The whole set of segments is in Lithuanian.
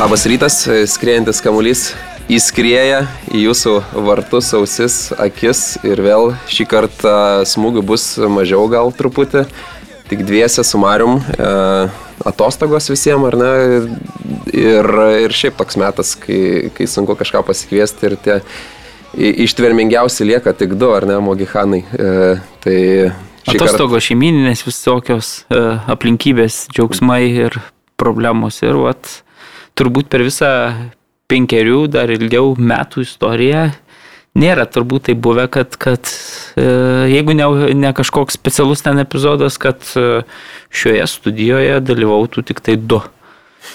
Labas rytas, skriejantis kamuolys įskrieja į jūsų vartus, ausis, akis ir vėl šį kartą smūgių bus mažiau gal truputį, tik dviese su Marium, e, atostogos visiems, ar ne? Ir, ir šiaip toks metas, kai, kai sunku kažką pasikviesti ir tie ištvermingiausi lieka tik du, ar ne, mogihanai. E, tai Atostogos kart... šeimininės visokios e, aplinkybės, džiaugsmai ir problemos ir vat, turbūt per visą penkerių, dar ilgiau metų istoriją nėra turbūt tai buvę, kad, kad e, jeigu ne, ne kažkoks specialus ten epizodas, kad e, šioje studijoje dalyvautų tik tai du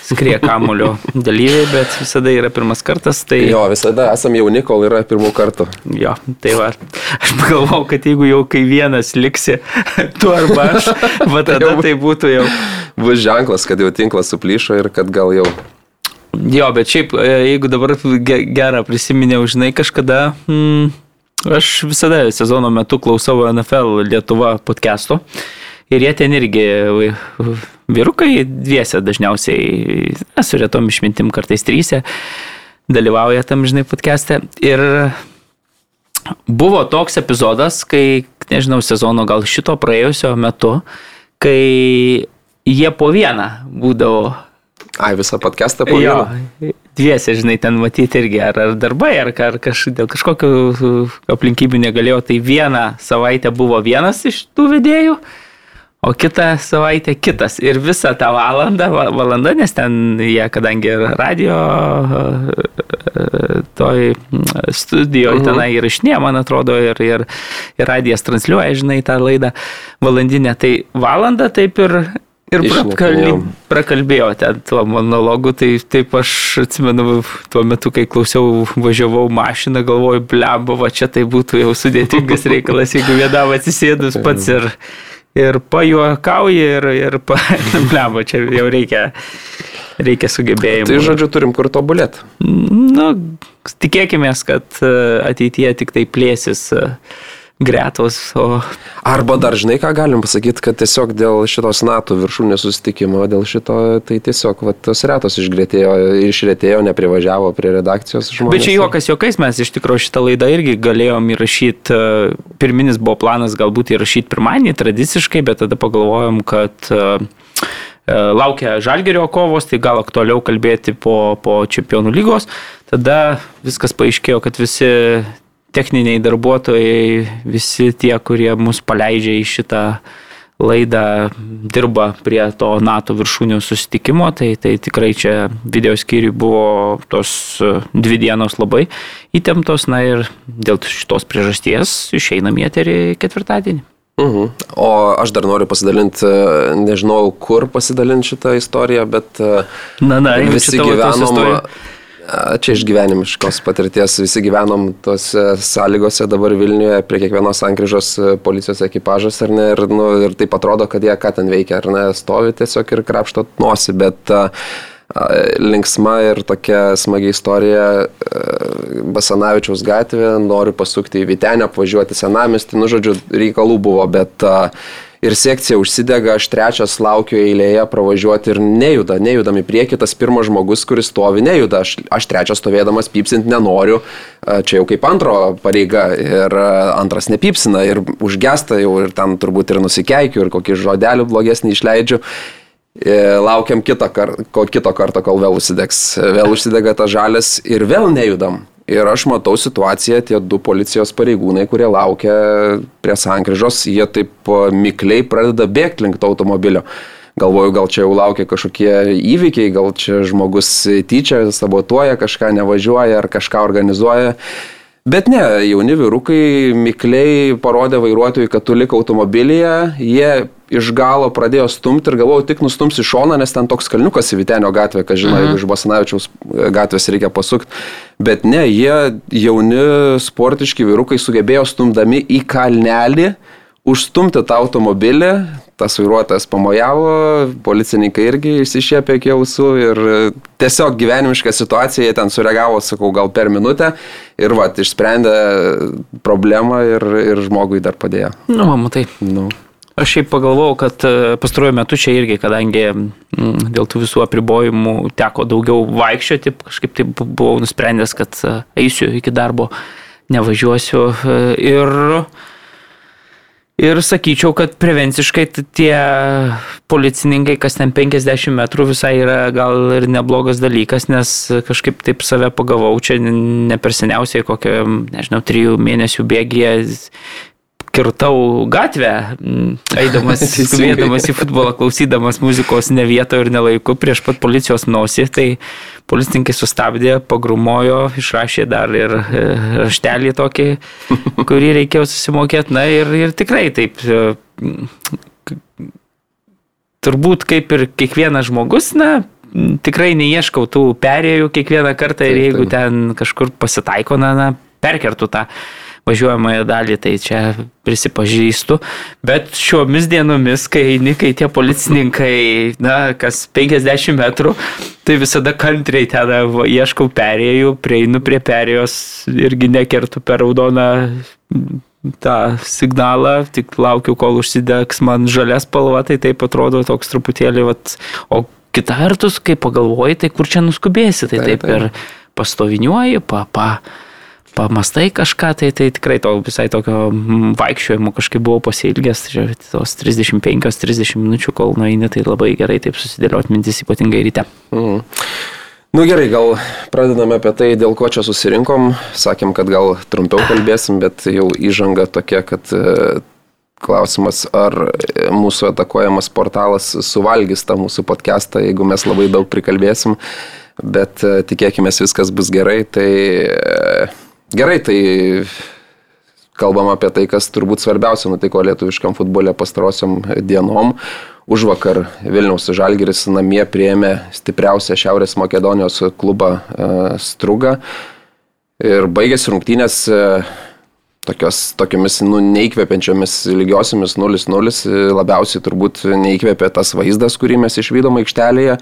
skrie kamulio dalyviai, bet visada yra pirmas kartas. Tai... Jo, visada esame jauni, kol yra pirmų kartų. Jo, tai va, aš pagalvojau, kad jeigu jau kai vienas liksi, tu arba aš, va tada tai būtų jau. Bus ženklas, kad jau tinklas suplyšo ir kad gal jau Jo, bet šiaip, e, jeigu dabar gerą prisiminiau, žinai, kažkada, mm, aš visada sezono metu klausau NFL Lietuva podcast'o. Ir jie ten irgi vyrukai dviese dažniausiai, na, su retom išmintim kartais trysia, dalyvauja tam, žinai, podcast'e. Ir buvo toks epizodas, kai, nežinau, sezono gal šito praėjusio metu, kai jie po vieną būdavo Ai, visą podcastą po jo. Dviese, žinai, ten matyti irgi, ar, ar darbai, ar, ar kaž, dėl kažkokių aplinkybių negalėjau, tai vieną savaitę buvo vienas iš tų vedėjų, o kitą savaitę kitas. Ir visą tą valandą, valandą, nes ten jie, kadangi radio toj studijoje uh -huh. tenai įrašinė, man atrodo, ir, ir, ir radijas transliuoja, žinai, tą laidą valandinę, tai valandą taip ir Ir prakalbėjau, prakalbėjau ten tuo monologu, tai taip aš atsimenu, tuo metu, kai klausiau, važiavau mašiną, galvoju, blemba, va čia tai būtų jau sudėtingas reikalas, jeigu vienam atsisėdus pats ir, ir pajuokauji ir, ir pa, blemba, čia jau reikia, reikia sugebėjimų. Tai žodžiu, turim kur tobulėti. Nu, tikėkime, kad e, ateityje tik tai plėsis. Uh, gretos. O... Arba dar žinai, ką galim pasakyti, kad tiesiog dėl šitos NATO viršūnės susitikimo, dėl šito, tai tiesiog va, tos retos išgrėtėjo, išrėtėjo, neprivažiavo prie redakcijos žmonės. Bet čia juokas juokais, mes iš tikrųjų šitą laidą irgi galėjom įrašyti, e, pirminis buvo planas galbūt įrašyti pirmadienį tradiciškai, bet tada pagalvojom, kad e, e, laukia žalgerio kovos, tai gal aktualiau kalbėti po, po čempionų lygos. Tada viskas paaiškėjo, kad visi techniniai darbuotojai, visi tie, kurie mus paleidžia į šitą laidą, dirba prie to NATO viršūnių susitikimo, tai, tai tikrai čia video skyriui buvo tos e, dvi dienos labai įtemptos, na ir dėl šitos priežasties išeinam į eterį ketvirtadienį. Mhm. O aš dar noriu pasidalinti, e, nežinau, kur pasidalinti šitą istoriją, bet e, na, na, visi gyvenom Čia iš gyvenimiškos patirties visi gyvenom tose sąlygose dabar Vilniuje, prie kiekvienos sankryžos e, policijos ekipažas ar ne, ir, nu, ir taip atrodo, kad jie ką ten veikia, ar ne, stovi tiesiog ir krapšto nosį, bet uh, linksma ir tokia smagi istorija Basanavičiaus gatvė, noriu pasukti į Vitenę, apvažiuoti senamestį, nu žodžiu, reikalų buvo, bet uh, ir sekcija užsidega, aš trečias laukiu eilėje pravažiuoti ir nejuda, nejudam į priekį, tas pirmas žmogus, kuris stovi, nejuda, aš, aš trečias stovėdamas pypsint nenoriu, čia jau kaip antro pareiga ir antras nepypsina ir užgesta jau ir ten turbūt ir nusikeikiu ir kokį žodelį blogesnį išleidžiu. E, laukiam kito, kar, kito karto, kol vėl užsidegs. Vėl užsidega tas žalias ir vėl nejudam. Ir aš matau situaciją, tie du policijos pareigūnai, kurie laukia prie sankryžos, jie taip mikliai pradeda bėgti link to automobilio. Galvoju, gal čia jau laukia kažkokie įvykiai, gal čia žmogus tyčia sabotuoja, kažką nevažiuoja ar kažką organizuoja. Bet ne, jauni vyrukai mikliai parodė vairuotojui, kad tu lik automobilyje, jie iš galo pradėjo stumti ir galvojau tik nustums į šoną, nes ten toks kalniukas į Vitenio gatvę, kad žinai, mhm. iš Basanavičiaus gatvės reikia pasukti. Bet ne, jie jauni sportiški vyrukai sugebėjo stumdami į kalnelį užstumti tą automobilį, tas vairuotojas pamojavo, policininkai irgi išsišėpė iki ausų ir tiesiog gyvenimiška situacija, jie ten sureagavo, sakau, gal per minutę ir va, išsprendė problemą ir, ir žmogui dar padėjo. Nu, matai. Nu. Aš šiaip pagalvojau, kad e, pastaruoju metu čia irgi, kadangi mm, dėl tų visų apribojimų teko daugiau vaikščioti, kažkaip tai buvau nusprendęs, kad e, eisiu iki darbo, nevažiuosiu. E, ir Ir sakyčiau, kad prevenciškai tie policininkai, kas ten 50 metrų, visai yra gal ir neblogas dalykas, nes kažkaip taip save pagavau, čia ne per seniausiai kokią, nežinau, trijų mėnesių bėgėje kirtau gatvę, eidamas, skubėdamas į futbolą, klausydamas muzikos ne vietoje ir nelaiku prieš pat policijos nosį, tai policininkai sustabdė, pagrumojo, išrašė dar ir e, raštelį tokį, kurį reikėjo susimokėti. Na ir, ir tikrai taip, e, turbūt kaip ir kiekvienas žmogus, na, tikrai neieškau tų perėjų kiekvieną kartą ir jeigu ten kažkur pasitaiko, na, na perkertų tą važiuojamąją dalį, tai čia prisipažįstu. Bet šiomis dienomis, kai eini, kai tie policininkai, na, kas 50 metrų, tai visada kantriai ten ieškau perėjų, prieinu prie perėjos irgi nekertu per raudoną tą signalą, tik laukiu, kol užsidegs man žalias spalva, tai taip atrodo toks truputėlį, vat, o kita vertus, kai pagalvoji, tai kur čia nuskubėsi, tai taip, taip, taip ir pastoviniuoji, pa, pa, pamastai kažką, tai, tai tikrai to visai tokio mm, vaikščiojimo kažkaip buvau pasilgęs, tai tos 35-30 minučių, kol nueini, tai labai gerai taip susidėlioti mintis, ypatingai ryte. Mm. Nu gerai, gal pradedame apie tai, dėl ko čia susirinkom. Sakėm, kad gal trumpiau kalbėsim, bet jau įžanga tokia, kad e, klausimas, ar mūsų atakuojamas portalas suvalgys tą mūsų podcastą, jeigu mes labai daug prikalbėsim. Bet e, tikėkime, viskas bus gerai. Tai e, Gerai, tai kalbam apie tai, kas turbūt svarbiausia nutiko lietuviškam futbolė pastarosiom dienom. Už vakar Vilniaus Žalgiris namie prieėmė stipriausią Šiaurės Makedonijos klubą e, Strugą. Ir baigėsi rungtynės e, tokios, tokiamis nu, neįkvepiančiomis lygiosiamis 0-0 labiausiai turbūt neįkvėpė tas vaizdas, kurį mes išvydom aikštelėje.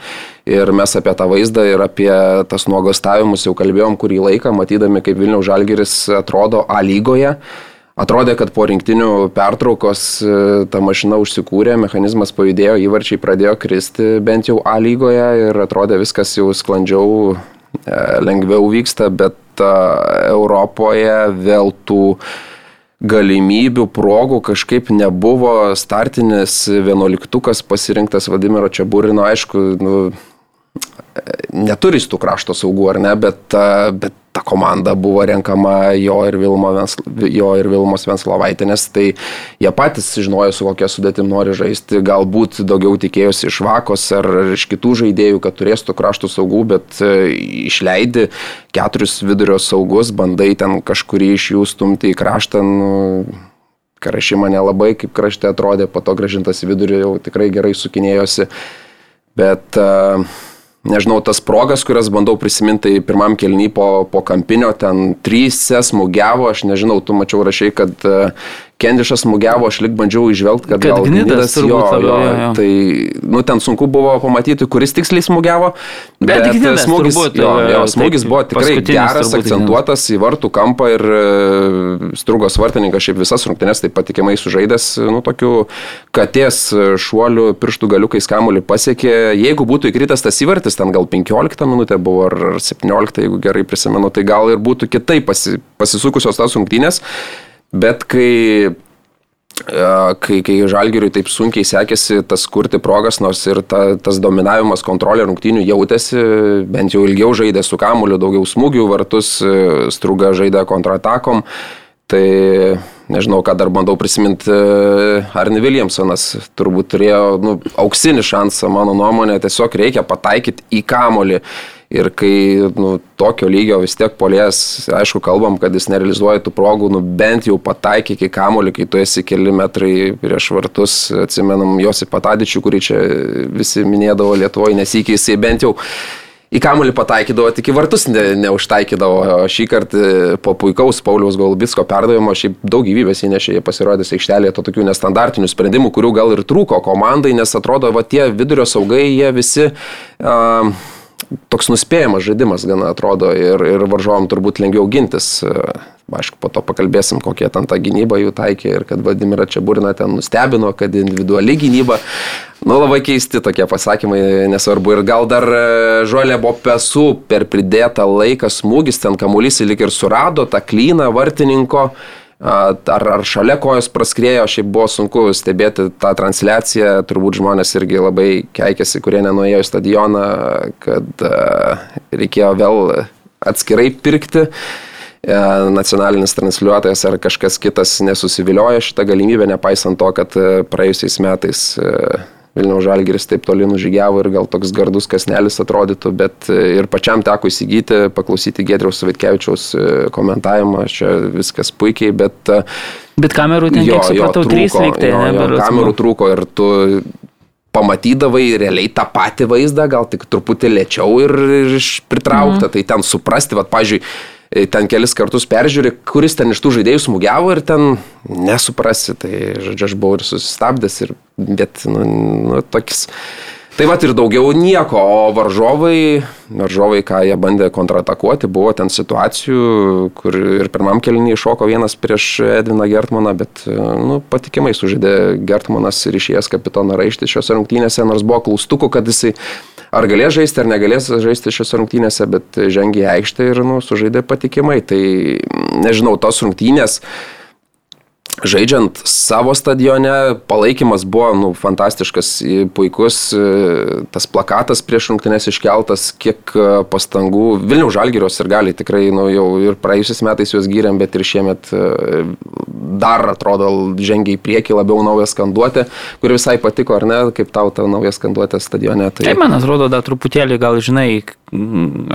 Ir mes apie tą vaizdą ir apie tas nuogastavimus jau kalbėjom kurį laiką, matydami, kaip Vilniaus Žalgeris atrodo A lygoje. Atrodė, kad po rinktinių pertraukos e, ta mašina užsikūrė, mechanizmas pajudėjo, įvarčiai pradėjo kristi bent jau A lygoje ir atrodė viskas jau sklandžiau, e, lengviau vyksta, bet Europoje vėl tų galimybių, progų kažkaip nebuvo. Startinis vienuoliktukas pasirinktas Vladimiro Čiaburino, aišku, nu, neturi tų krašto saugų ar ne, bet, bet ta komanda buvo renkama jo ir, Vilmo, jo ir Vilmos Venslovaitinės, tai jie patys žinojo, su kokia sudėtim nori žaisti, galbūt daugiau tikėjosi iš Vakos ar iš kitų žaidėjų, kad turės tų kraštų saugų, bet e, išleidi keturis vidurio saugus, bandai ten kažkurį iš jų stumti į kraštą. Nu, Karašyma nelabai kaip krašte atrodė, po to gražintas į vidurį jau tikrai gerai sukinėjosi. Bet uh, nežinau, tas progas, kurias bandau prisiminti, tai pirmam kelny po, po kampinio, ten trys smūgiavo, aš nežinau, tu mačiau rašiai, kad Kendišas smūgiavo, aš lik bandžiau išvelgti, kad, kad gal Gnidas jo, labiau, jo, jo, jo. Tai, nu, ten sunku buvo pamatyti, kuris tiksliai smūgiavo, bet, bet Gnidas, smūgis, turbūt, jo, jo, smūgis taip, buvo tikrai geras, akcentuotas į vartų kampą ir uh, strugos vartininkas šiaip visas rungtynės taip patikimai sužaidęs, nu, tokiu katės šuoliu pirštų galiukais kamuolį pasiekė. Jeigu būtų įkritęs tas įvartis, ten gal 15 minutė buvo ar 17, jeigu gerai prisimenu, tai gal ir būtų kitaip pasi, pasisukusios tas rungtynės. Bet kai kai, kai Žalgiriui taip sunkiai sekėsi tas kurti progas, nors ir ta, tas dominavimas kontrolė rungtynių jautėsi, bent jau ilgiau žaidė su kamuliu, daugiau smūgių vartus, struga žaidė kontratakom, tai nežinau, ką dar bandau prisiminti, Arne Williamsonas turbūt turėjo nu, auksinį šansą, mano nuomonė, tiesiog reikia pataikyti į kamolį Ir kai nu, tokio lygio vis tiek polės, aišku, kalbam, kad jis nerealizuoja tų progų, nu, bent jau pataikyk į kamolį, kai tu esi keli metrai prieš vartus, atsimenam Josi Patadičių, kurį čia visi minėdavo Lietuvoje, nesykiai jisai bent jau į kamolį pataikydavo, tik į vartus ne, neužtaikydavo. O šį kartą po puikaus Pauliaus Golbitsko perdavimo šiaip daug gyvybės įnešė, jie pasirodys aikštelėje to tokių nestandartinių sprendimų, kurių gal ir trūko komandai, nes atrodo, va tie vidurio saugai, jie visi... Uh, toks nuspėjamas žaidimas gana atrodo ir, ir varžovom turbūt lengviau gintis. aišku, po to pakalbėsim, kokie ten tą gynybą jų taikė ir kad Vladimirą Čiaburina ten nustebino, kad individuali gynyba. Nu, labai keisti tokie pasakymai, nesvarbu. Ir gal dar e, Žuolė buvo pesų per pridėtą laiką smūgis, ten kamuolys lik ir surado tą klyną vartininko. Ar, ar šalia kojos praskrėjo, šiaip buvo sunku stebėti tą transliaciją, turbūt žmonės irgi labai keikėsi, kurie nenuėjo į stadioną, kad reikėjo vėl atskirai pirkti. E, nacionalinis transliuotojas ar kažkas kitas nesusivilioja šitą galimybę, nepaisant to, kad e, praėjusiais metais e, Vilniaus Žalgiris taip toli nužygiavo ir gal toks gardus kasnelis atrodytų, bet ir pačiam teko įsigyti, paklausyti Gedriaus Savitkevičiaus komentavimą, čia viskas puikiai, bet... Bet kamerų ten, jo, kiek supratau, trys lygtai, ne? Jo, kamerų trūko ir tu pamatydavai realiai tą patį vaizdą, gal tik truputį lėčiau ir, ir pritraukta, mhm. tai ten suprasti, va, pažiūrėjau, E, ten kelis kartus peržiūri, kuris ten iš tų žaidėjų smūgiavo ir ten nesuprasi. Tai, žodžiu, aš buvau ir susistabdęs, ir, bet, nu, nu tokis. Tai va ir daugiau nieko, o varžovai, varžovai, ką jie bandė kontratakuoti, buvo ten situacijų, kur ir pirmam kelniui iššoko vienas prieš Edviną Gertmaną, bet nu, patikimai sužaidė Gertmanas ir išėjęs kapitoną raištį šiose rungtynėse, nors buvo klaustukų, kad jisai ar galės žaisti, ar negalės žaisti šiose rungtynėse, bet žengė į aikštę ir nu, sužaidė patikimai. Tai nežinau, tos rungtynės žaidžiant savo stadione, palaikymas buvo nu, fantastiškas, puikus, tas plakatas prieš rungtynės iškeltas, kiek e, pastangų. Vilniaus žalgyrios ir gali tikrai, nu, jau ir praėjusiais metais juos gyrėm, bet ir šiemet e, dar atrodo žengia į priekį labiau naują skanduotę, kuri visai patiko, ar ne, kaip tau ta nauja skanduotė stadione. Tai... tai man atrodo, dar truputėlį gal žinai,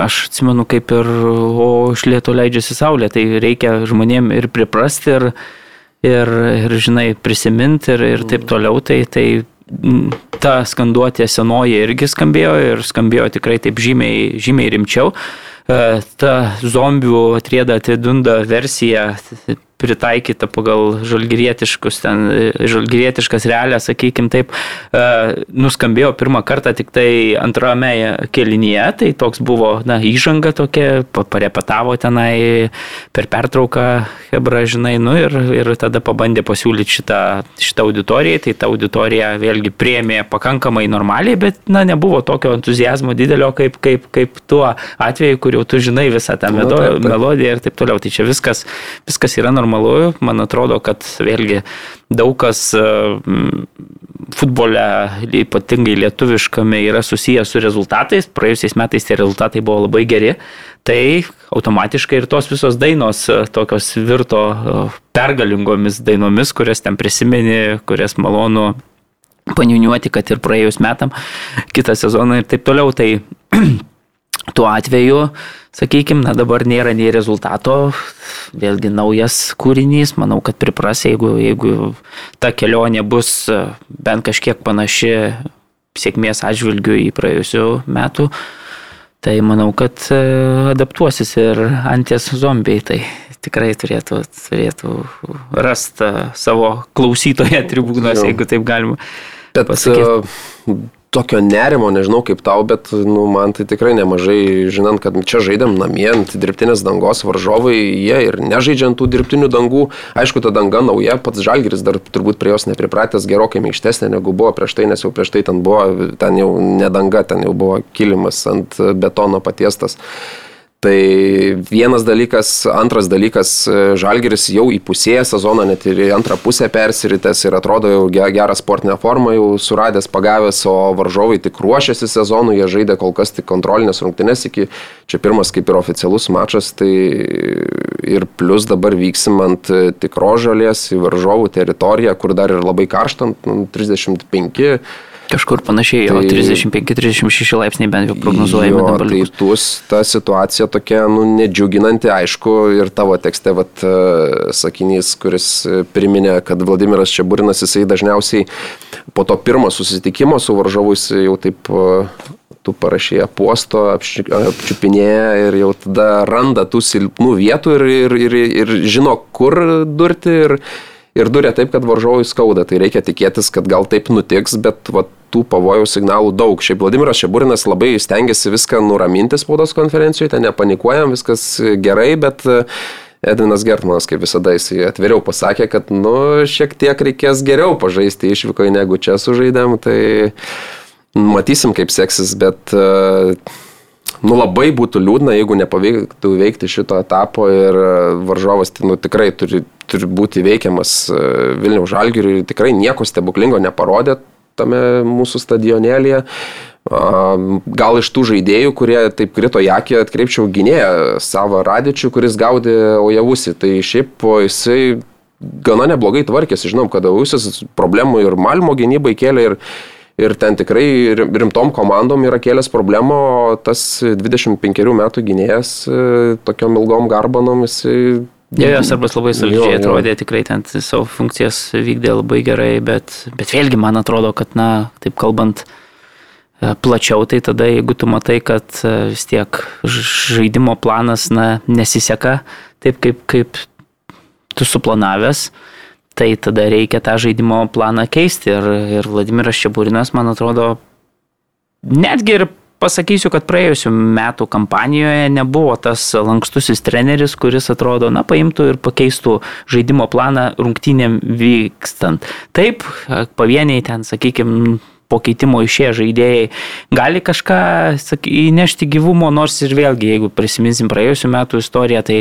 aš atsimenu kaip ir, o iš lieto leidžiasi saulė, tai reikia žmonėm ir priprasti ir ir, ir žinai, prisiminti ir, ir taip toliau, tai, tai ta skanduotė senoji irgi skambėjo ir skambėjo tikrai taip žymiai, žymiai rimčiau. E, ta zombių atrieda atidunda versija pritaikyta pagal žalgirietiškus, ten, žalgirietiškas realės, sakykime taip, e, nuskambėjo pirmą kartą tik tai antrame kelinyje, tai toks buvo, na, įžanga tokia, parepetavo tenai per pertrauką, hebra, žinai, nu ir, ir tada pabandė pasiūlyti šitą, šitą auditoriją, tai ta auditorija vėlgi priemė pakankamai normaliai, bet, na, nebuvo tokio entuzijazmo didelio, kaip, kaip, kaip tuo atveju, kur jau tu žinai visą tą melodiją ir taip toliau. Tai čia viskas, viskas yra normalu normalu. Man atrodo, kad vėlgi daug kas e, futbole, ypatingai lietuviškame, yra susijęs su rezultatais. Praėjusiais metais tie rezultatai buvo labai geri. Tai automatiškai ir tos visos dainos e, tokios virto e, pergalingomis dainomis, kurias ten prisimeni, kurias malonu paniuniuoti, kad ir praėjus metam, kitą sezoną ir taip toliau. Tai tuo atveju sakykime, na dabar nėra nei rezultato, vėlgi naujas kūrinys, manau, kad pripras, jeigu, jeigu ta kelionė bus e, bent kažkiek panaši sėkmės atžvilgių į praėjusių metų, tai manau, kad e, adaptuosis ir anties zombiai, tai tikrai turėtų, turėtų rasti savo klausytoje tribūnos, jeigu taip galima. Bet pasakyti tokio nerimo, nežinau kaip tau, bet nu, man tai tikrai nemažai, žinant, kad čia žaidėm namie ant dirbtinės dangos varžovai, jie ir nežaidžiant tų dirbtinių dangų, aišku, ta danga nauja, pats žalgeris dar turbūt prie jos nepripratęs gerokai minkštesnė negu buvo prieš tai, nes jau prieš tai ten buvo, ten jau ne danga, ten jau buvo kilimas ant betono patiestas. Tai vienas dalykas, antras dalykas, Žalgeris jau įpusėję sezoną, net ir į antrą pusę persiritęs ir atrodo jau gerą sportinę formą, jau suradęs, pagavęs, o varžovai tik ruošiasi sezonui, jie žaidė kol kas tik kontrolinės rungtynės iki, čia pirmas kaip ir oficialus mačas, tai ir plus dabar vyksim ant tikro žalės į varžovų teritoriją, kur dar ir labai karštant, 35 Kažkur panašiai, tai, 35-36 laipsniai bent jau prognozuojami dabar. Tai tuos ta situacija tokia, nu, nedžiuginanti, aišku, ir tavo tekste, vat, e, sakinys, kuris priminė, kad Vladimiras Čiaburinas, jisai dažniausiai po to pirmo susitikimo su varžovus jau taip e, tu parašai apuosto, apčiupinėja ir jau tada randa tų silpnų vietų ir, ir, ir, ir žino, kur durti. Ir, ir duria taip, kad varžovui skauda. Tai reikia tikėtis, kad gal taip nutiks, bet va, tų pavojų signalų daug. Šiaip Vladimiras Šeburinas labai stengiasi viską nuraminti spaudos konferencijoje, ten nepanikuojam, viskas gerai, bet Edvinas Gertmanas, kaip visada, jis atviriau pasakė, kad, nu, šiek tiek reikės geriau pažaisti išvykoje negu čia sužaidėm, tai matysim, kaip seksis, bet, e, nu, labai būtų liūdna, jeigu nepavyktų veikti šito etapo ir e, varžovas, tai, nu, tikrai turi, turi būti veikiamas e, Vilniaus žalgiriui, tikrai nieko stebuklingo neparodė tame mūsų stadionėlėje. Gal iš tų žaidėjų, kurie taip krito į akį, atkreipčiau gynėją savo radičių, kuris gaudė Ojavusi. Tai šiaip jisai gana neblogai tvarkėsi. Žinom, kad Ojavusis problemų ir Malmo gynybai kėlė ir, ir ten tikrai rimtom komandom yra kėlęs problemų, o tas 25 metų gynėjas e, tokiom ilgom garbanom jisai Jo, jos arba labai solidžiai atrodė, tikrai ten savo funkcijas vykdė labai gerai, bet, bet vėlgi man atrodo, kad, na, taip kalbant, E, plačiau, tai tada jeigu tu matai, kad e, vis tiek žaidimo planas na, nesiseka taip, kaip, kaip tu suplanavęs, tai tada reikia tą žaidimo planą keisti. Ir, ir Vladimiras Čiaburinas, man atrodo, netgi ir pasakysiu, kad praėjusiu metų kampanijoje nebuvo tas lankstusis treneris, kuris atrodo, na, paimtų ir pakeistų žaidimo planą rungtynėm vykstant. Taip, pavieniai ten, sakykime, po keitimo išėję žaidėjai gali kažką saky, įnešti gyvumo, nors ir vėlgi, jeigu prisiminsim praėjusiu metu istoriją, tai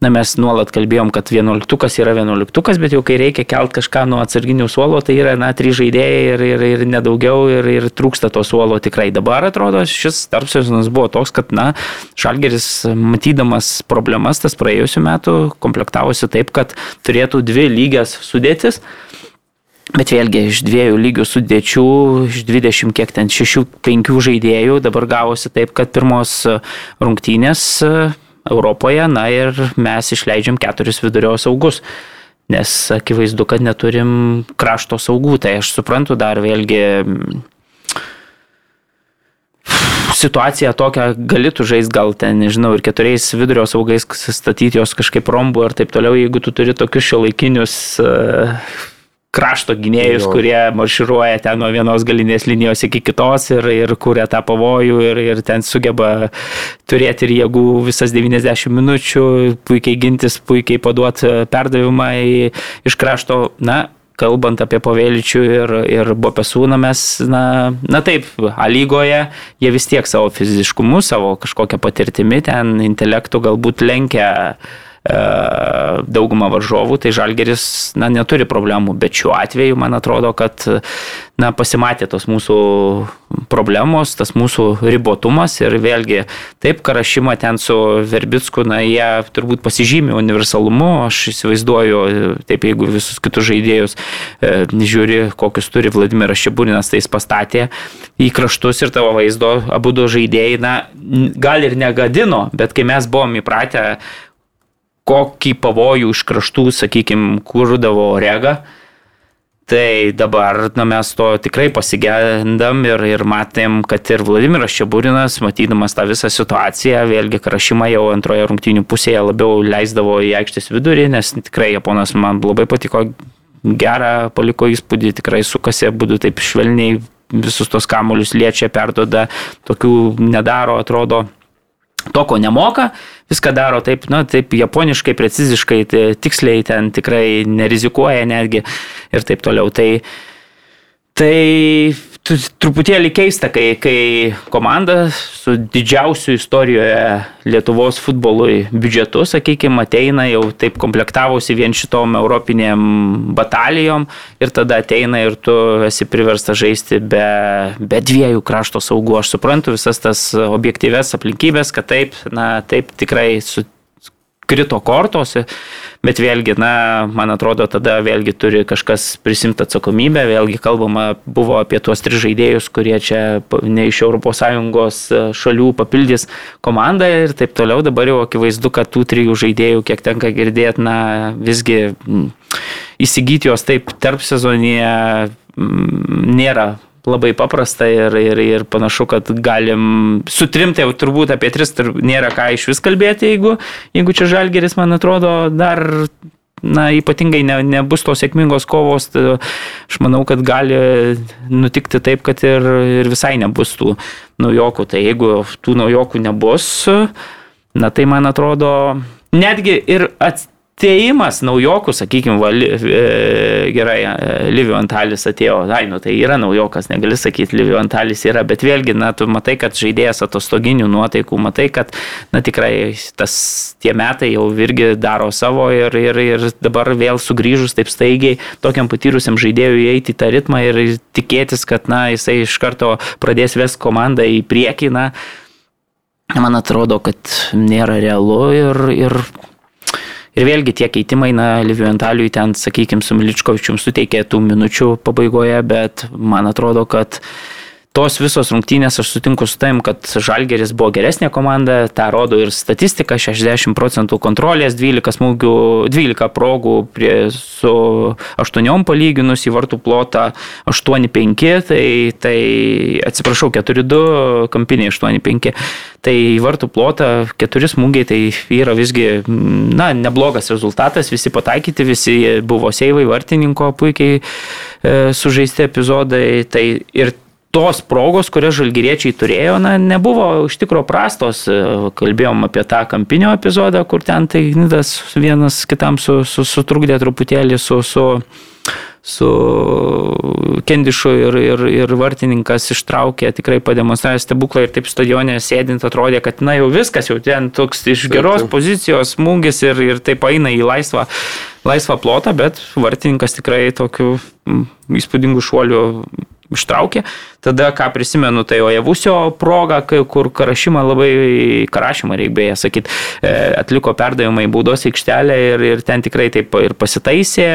na, mes nuolat kalbėjom, kad vienuoliktukas yra vienuoliktukas, bet jau kai reikia kelt kažką nuo atsarginių suolo, tai yra, na, trys žaidėjai ir, ir, ir nedaugiau ir, ir trūksta to suolo tikrai. Dabar atrodo, šis tarpsezonas buvo toks, kad, na, Šalgeris, matydamas problemas tas praėjusiu metu, komplektavosi taip, kad turėtų dvi lygias sudėtis. Bet vėlgi iš dviejų lygių sudėčių, iš 20 kiek ten 6-5 žaidėjų, dabar gavosi taip, kad pirmos rungtynės Europoje, na ir mes išleidžiam keturis vidurio saugus. Nes akivaizdu, kad neturim krašto saugų, tai aš suprantu dar vėlgi situacija tokia, galėtų žaisti gal ten, nežinau, ir keturiais vidurio saugais statyti jos kažkaip rombu ir taip toliau, jeigu tu turi tokius šio laikinius uh, krašto gynėjus, jo. kurie marširuoja ten nuo vienos galinės linijos iki kitos ir, ir kuria tą pavojų ir, ir ten sugeba turėti ir jėgų visas 90 minučių, puikiai gintis, puikiai paduoti perdavimą į, iš krašto. Na, kalbant apie Pavėličių ir, ir Bopesūną, mes, na, na taip, A lygoje jie vis tiek savo fiziškumu, savo kažkokią patirtimį, ten intelektų galbūt lenkia E, daugumą varžovų, tai Žalgeris na, neturi problemų, bet šiuo atveju man atrodo, kad na, pasimatė tos mūsų problemos, tas mūsų ribotumas ir vėlgi taip, Karašyma ten su Verbicku, na, jie turbūt pasižymė universalumu, aš įsivaizduoju, taip, jeigu visus kitus žaidėjus e, žiūri, kokius turi Vladimiras Šiburinas, tai jis pastatė į kraštus ir tavo vaizdo abu du žaidėjai, na, gal ir negadino, bet kai mes buvom įpratę kokį pavojų iš kraštų, sakykime, kurdavo rega. Tai dabar na, mes to tikrai pasigendam ir, ir matėm, kad ir Vladimiras Čiaburinas, matydamas tą visą situaciją, vėlgi Karašymą jau antroje rungtynių pusėje labiau leisdavo į aikštės vidurį, nes tikrai Japonas man labai patiko, gerą paliko įspūdį, tikrai sukasi, būdu taip švelniai visus tos kamuolius liečia, perdoda, tokių nedaro, atrodo to, ko nemoka, viską daro taip, na, taip japoniškai, preciziškai, tai tiksliai ten tikrai nerizikuoja netgi ir taip toliau. Tai, tai truputėlį keista, kai, kai komanda su didžiausiu istorijoje Lietuvos futbolui biudžetu, sakykime, ateina jau taip komplektavosi vien šitom europinėm batalijom ir tada ateina ir tu esi priverstas žaisti be, be dviejų krašto saugų. Aš suprantu visas tas objektyves aplinkybės, kad taip, na, taip tikrai su krito kortos, bet vėlgi, na, man atrodo, tada vėlgi turi kažkas prisimti atsakomybę, vėlgi kalbama buvo apie tuos tris žaidėjus, kurie čia ne iš ES šalių papildys komandą ir taip toliau, dabar jau akivaizdu, kad tų trijų žaidėjų, kiek tenka girdėti, na, visgi įsigyti juos taip tarp sezonėje nėra labai paprasta ir, ir, ir panašu, kad galim su trim, tai jau turbūt apie tris nėra ką iš vis kalbėti, jeigu, jeigu čia žalgeris, man atrodo, dar na, ypatingai ne, nebus tos sėkmingos kovos, tai aš manau, kad gali nutikti taip, kad ir, ir visai nebus tų naujokų. Tai jeigu tų naujokų nebus, na tai man atrodo, netgi ir ats, ateimas naujokų, sakykime, va, li, e, gerai, e, Livio Antalis atėjo, ai, nu tai yra naujokas, negali sakyti, Livio Antalis yra, bet vėlgi, na, tu matai, kad žaidėjas atostoginių nuotaikų, matai, kad, na, tikrai tas tie metai jau irgi daro savo ir, ir, ir dabar vėl sugrįžus taip staigiai tokiam patyrusiam žaidėjui įeiti į tą ritmą ir tikėtis, kad, na, jisai iš karto pradės ves komandą į priekį, na, man atrodo, kad nėra realu ir, ir Ir vėlgi tie keitimai, na, Liviu ten, sakykime, su Miličkovičium suteikė tų minučių pabaigoje, bet man atrodo, kad tos visos rungtynės, aš sutinku su taim, kad Žalgeris buvo geresnė komanda, tą rodo ir statistika, 60 procentų kontrolės, 12 smūgių, 12 progų prie, su 8 palyginus į vartų plotą 8-5, tai, tai atsiprašau, 4-2 kampiniai 8-5. Tai į vartų plotą keturi smūgiai, tai yra visgi, na, neblogas rezultatas, visi pataikyti, visi buvo seivai vartininko puikiai e, sužaisti epizodai. Tai ir tos progos, kurias žalgyriečiai turėjo, na, nebuvo iš tikro prastos. Kalbėjom apie tą kampinio epizodą, kur ten tai Nidas vienas kitam su, su, sutrukdė truputėlį su, su, su Kendišu ir, ir, ir vartininkas ištraukė, tikrai pademonstravė stebuklą ir taip stadione sėdint atrodė, kad na jau viskas, jau ten toks iš geros pozicijos smūgis ir, ir taip eina į laisvą, laisvą plotą, bet vartininkas tikrai tokiu įspūdingu šuoliu ištraukė. Tada, ką prisimenu, tai Ojevusio proga, kur Karašymą labai, Karašymą reikia beje sakyti, e, atliko perdavimą į baudos aikštelę ir, ir ten tikrai taip ir pasitaisė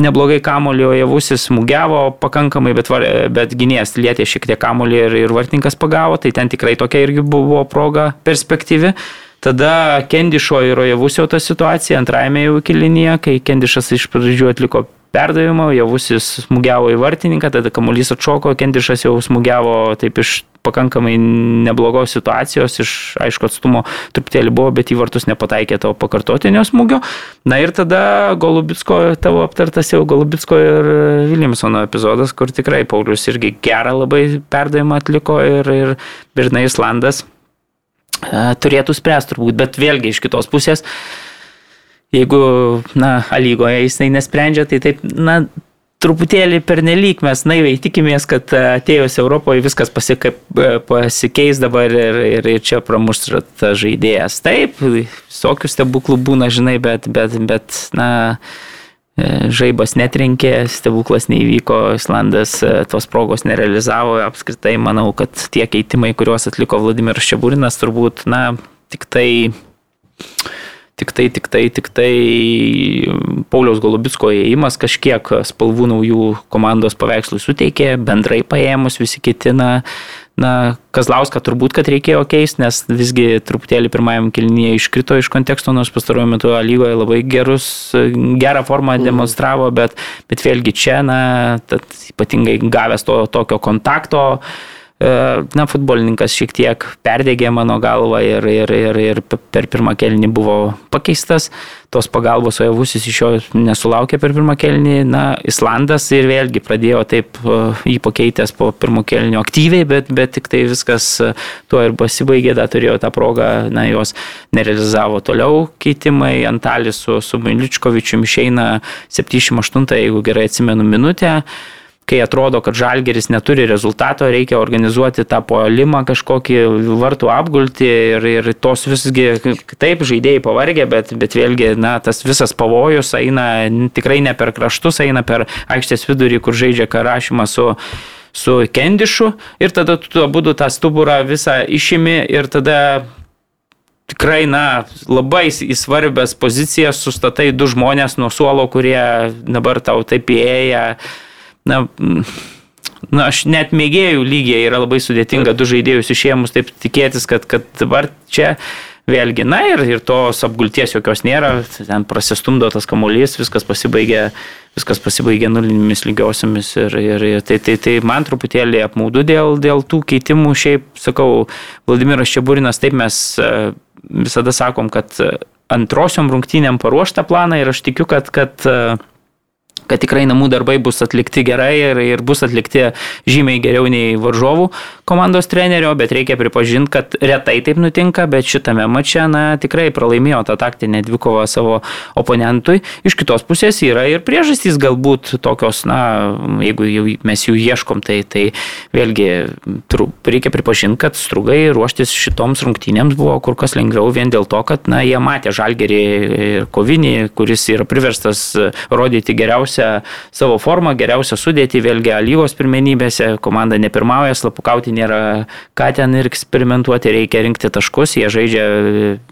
neblogai kamulį, o javusis smūgiavo pakankamai, bet, bet gynėjas lietė šiek tiek kamulį ir, ir vartininkas pagavo, tai ten tikrai tokia irgi buvo proga perspektyvi. Tada Kendišo ir Ojevusio ta situacija antrajame jau kilinėje, kai Kendišas iš pradžių atliko perdavimo, javusis smūgiavo į vartininką, tada kamuolys atšoko, Kendišas jau smūgiavo taip iš pakankamai neblogos situacijos, iš aišku atstumo truputėlį buvo, bet į vartus nepataikė tavo pakartotinio smūgio. Na ir tada Golubitsko, tavo aptartas jau Golubitsko ir Williamsono epizodas, kur tikrai Paulius irgi gerą labai perdavimą atliko ir, ir Birna Islandas e, turėtų spręsti turbūt, bet vėlgi iš kitos pusės jeigu, na, lygoje jisai nesprendžia, tai taip, na, truputėlį pernelyg mes naiviai tikimės, kad atėjus Europoje viskas pasika, pasikeis dabar ir, ir, ir čia pramuš tas žaidėjas. Taip, visokių stebuklų būna, žinai, bet, bet, bet na, e, žaibas netrenkė, stebuklas neįvyko, Islandas e, tos progos nerealizavo, apskritai manau, kad tie keitimai, kuriuos atliko Vladimiras Šeburinas, turbūt, na, tik tai Tik tai, tik tai, tik tai Pauliaus Golubitsko įėjimas kažkiek spalvų naujų komandos paveikslui suteikė, bendrai paėmus visi ketina. Na, Kazlauską turbūt, kad reikėjo keisti, nes visgi truputėlį pirmajam kilnyje iškrito iš konteksto, nors pastaruoju metu lygoje labai gerus, gerą formą mhm. demonstravo, bet, bet vėlgi čia, na, ypatingai gavęs to tokio kontakto, uh, na, futbolininkas šiek tiek perdėgė mano galvą ir, ir, ir, ir per pirmą kelnį buvo pakeistas. Tos pagalbos Ojavusis iš jo nesulaukė per pirmą kelnį. Na, Islandas ir vėlgi pradėjo taip e, jį pakeitęs po pirmo kelnio aktyviai, bet, bet tik tai viskas e, tuo ir pasibaigė, dar turėjo tą progą, na, jos nerealizavo toliau keitimai. Antalis su, su Miličkovičiu išeina 78, jeigu gerai atsimenu, minutę kai atrodo, kad žalgeris neturi rezultato, reikia organizuoti tą polimą kažkokį vartų apgulti ir, ir tos visgi, taip, žaidėjai pavargė, bet, bet vėlgi, na, tas visas pavojus eina tikrai ne per kraštus, eina per aikštės vidurį, kur žaidžia karašymą su su kendišu ir tada tu abu tą stuburą visą išimi ir tada tikrai, na, labai į svarbias pozicijas sustatai du žmonės nuo suolo, kurie dabar tau taip įėję na, na, aš net mėgėjų lygiai yra labai sudėtinga du žaidėjus išėmus taip tikėtis, kad, kad dabar čia vėlgi, na ir, ir tos apgulties jokios nėra, ten prasistumdo tas kamuolys, viskas pasibaigė, viskas pasibaigė nulinėmis lygiosiomis ir, ir, ir tai, tai, tai man truputėlį apmaudu dėl, dėl tų keitimų. Šiaip, sakau, Vladimiras Čiaburinas, taip mes e, visada sakom, kad antrosiom rungtynėm paruoštą planą ir aš tikiu, kad, kad kad tikrai namų darbai bus atlikti gerai ir, ir bus atlikti žymiai geriau nei varžovų komandos trenerio, bet reikia pripažinti, kad retai taip nutinka, bet šitame mače, na, tikrai pralaimėjo tą taktinę dvikovą savo oponentui. Iš kitos pusės yra ir priežastys galbūt tokios, na, jeigu jau mes jų ieškom, tai, tai vėlgi reikia pripažinti, kad strugai ruoštis šitoms rungtynėms buvo kur kas lengviau vien dėl to, kad, na, jie matė žalgerį kovinį, kuris yra priverstas rodyti geriausią geriausią savo formą, geriausią sudėtį, vėlgi lygos pirmenybėse, komanda nepirmauja, slapukauti nėra ką ten ir eksperimentuoti, reikia rinkti taškus, jie žaidžia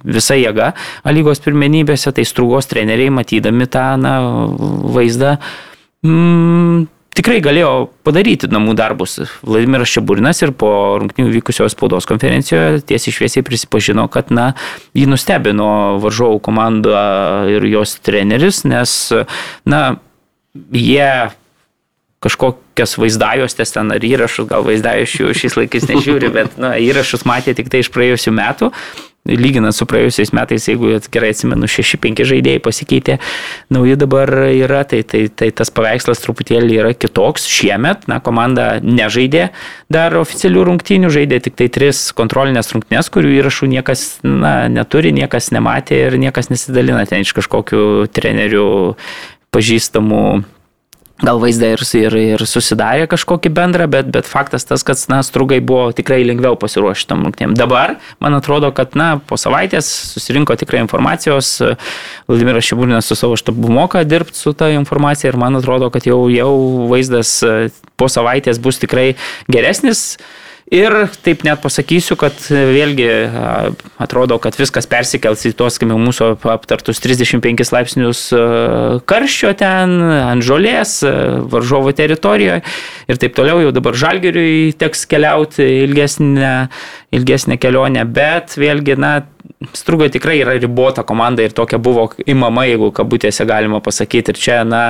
visą jėgą lygos pirmenybėse, tai strugos treneriai matydami tą na, vaizdą. Mm, tikrai galėjo padaryti namų darbus. Vladimiras Čiaburinas ir po rungtinių vykusios spaudos konferencijoje tiesiai šviesiai prisipažino, kad na, jį nustebino varžovų komanda ir jos treneris, nes na, jie kažkokias vaizdajostės ten ar įrašus, gal vaizdajušių šiais laikais nežiūri, bet na, įrašus matė tik tai iš praėjusių metų. Lyginant su praėjusiais metais, jeigu gerai atsimenu, 6-5 žaidėjai pasikeitė, nauji dabar yra, tai, tai, tai tas paveikslas truputėlį yra kitoks. Šiemet, na, komanda nežaidė dar oficialių rungtynių, žaidė tik tai tris kontrolinės rungtynės, kurių įrašų niekas na, neturi, niekas nematė ir niekas nesidalina ten iš kažkokių trenerių pažįstamų gal vaizdą ir, ir, ir susidarė kažkokį bendrą, bet, bet faktas tas, kad na, strugai buvo tikrai lengviau pasiruošti tam rungtynėm. Dabar, man atrodo, kad na, po savaitės susirinko tikrai informacijos, Vladimiras Šibūrinas su savo štabu moka dirbti su ta informacija ir man atrodo, kad jau, jau vaizdas po savaitės bus tikrai geresnis. Ir taip net pasakysiu, kad vėlgi atrodo, kad viskas persikels į tuos, kaip mūsų aptartus 35 laipsnius karščio ten, ant žolės, varžovo teritorijoje ir taip toliau. Jau dabar žalgeriui teks keliauti ilgesnę, ilgesnę kelionę, bet vėlgi, na, Strugo tikrai yra ribota komanda ir tokia buvo įmama, jeigu kabutėse galima pasakyti. Ir čia, na,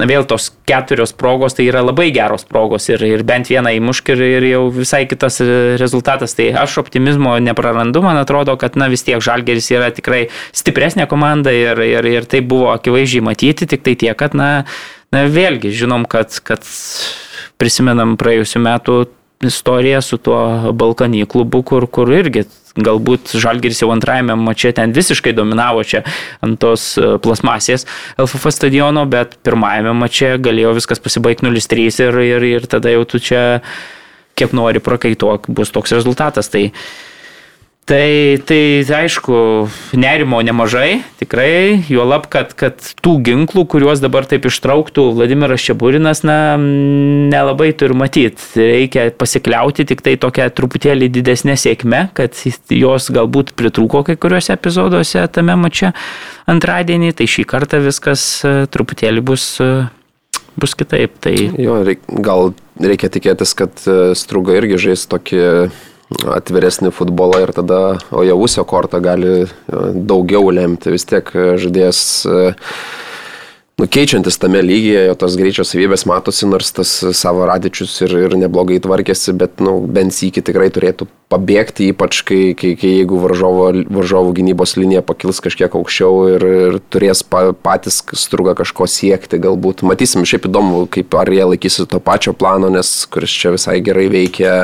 na vėl tos keturios progos, tai yra labai geros progos ir, ir bent vieną įmušk ir, ir jau visai kitas rezultatas. Tai aš optimizmo neprarandu, man atrodo, kad, na, vis tiek Žalgeris yra tikrai stipresnė komanda ir, ir, ir tai buvo akivaizdžiai matyti, tik tai tiek, kad, na, na vėlgi žinom, kad, kad prisimenam praėjusiu metu istoriją su tuo Balkanį klubu, kur, kur irgi galbūt Žalgiris jau antrajame mače ten visiškai dominavo čia ant tos e, plasmasės LFF stadiono, bet pirmajame mače galėjo viskas pasibaigti 0-3 ir, ir, ir tada jau tu čia kiek nori prakaituok, bus toks rezultatas. Tai Tai, tai aišku, nerimo nemažai, tikrai, juolab, kad, kad tų ginklų, kuriuos dabar taip ištrauktų Vladimiras Čiaburinas, na, nelabai turi matyti. Reikia pasikliauti tik tai tokia truputėlį didesnė sėkme, kad jos galbūt pritrūko kai kuriuose epizoduose tame mače antradienį, tai šį kartą viskas e, truputėlį bus e, bus kitaip. Tai... Jo, reik, gal reikia tikėtis, kad e, Struga irgi žais tokį atviresnį futbolą ir tada, o jau užsio kortą gali e, daugiau lemti. Vis tiek e, žaidėjas e, nukeičiantis tame lygyje, jo tos greičio savybės matosi, nors tas savo radičius ir, ir neblogai tvarkėsi, bet nu, bent sykį tikrai turėtų pabėgti, ypač kai, kai, kai jeigu varžovo, varžovų gynybos linija pakils kažkiek aukščiau ir, ir turės pa, patys struga kažko siekti, galbūt. Matysim, šiaip įdomu, kaip ar jie laikysi to pačio plano, nes kuris čia visai gerai veikia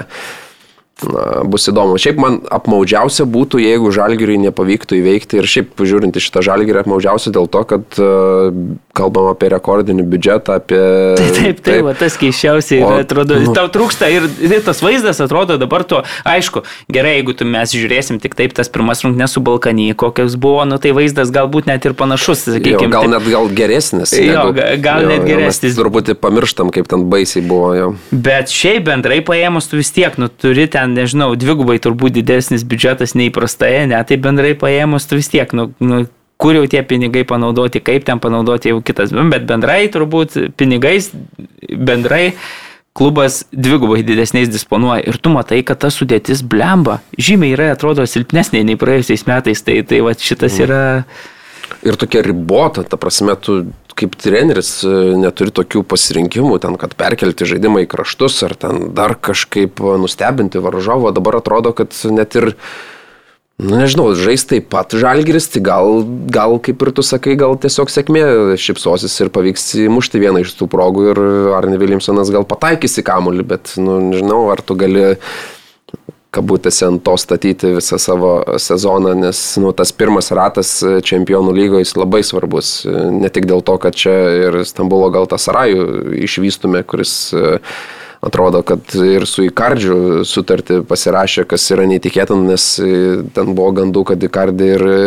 na, bus įdomu. Šiaip man apmaudžiausia būtų, jeigu žalgiriui nepavyktų įveikti ir šiaip žiūrint į šitą žalgirį apmaudžiausia dėl to, kad uh, kalbam apie rekordinį biudžetą, apie... Taip, taip, taip, taip. tas keiščiausiai, o, atrodo, nu, tau trūksta ir, ir tas vaizdas atrodo dabar to, aišku, gerai, jeigu tu mes žiūrėsim tik taip tas pirmas rungtynės su Balkanį, kokios buvo, nu tai vaizdas galbūt net ir panašus, sakykime. Gal taip. net gal geresnis. Jo, negu, gal jo, net geresnis. Truputį pamirštam, kaip ten baisiai buvo jo. Bet šiaip bendrai paėmus tu vis tiek, nu turi ten nežinau, dvigubai turbūt didesnis biudžetas neįprastai, ne, tai bendrai paėmus tu vis tiek, nu, nu, kur jau tie pinigai panaudoti, kaip ten panaudoti jau kitas, bet bendrai turbūt pinigais, bendrai klubas dvigubai didesniais disponuoja ir tu matai, kad ta sudėtis blemba, žymiai yra, atrodo, silpnesnė nei praėjusiais metais, tai, tai va šitas mhm. yra... Ir tokia ribota, ta prasme, tu kaip treneris e, neturi tokių pasirinkimų, ten, kad perkelti žaidimą į kraštus ar ten dar kažkaip nustebinti varžovą, dabar atrodo, kad net ir Nu, nežinau, žais taip pat žalgeris, tai gal, gal, kaip ir tu sakai, gal tiesiog sėkmė šipsosis ir pavyks įmušti vieną iš tų progų ir Arne Viljamsonas gal pataikys į kamulį, bet, nu, nežinau, ar tu gali kabutėse ant to statyti visą savo sezoną, nes nu, tas pirmas ratas čempionų lygoje labai svarbus. Ne tik dėl to, kad čia ir Stambulo gal tas Sarajų išvystume, kuris uh, atrodo, kad ir su Ikardžiu sutartį pasirašė, kas yra neįtikėtina, nes ten buvo gandų, kad Ikardį ir e,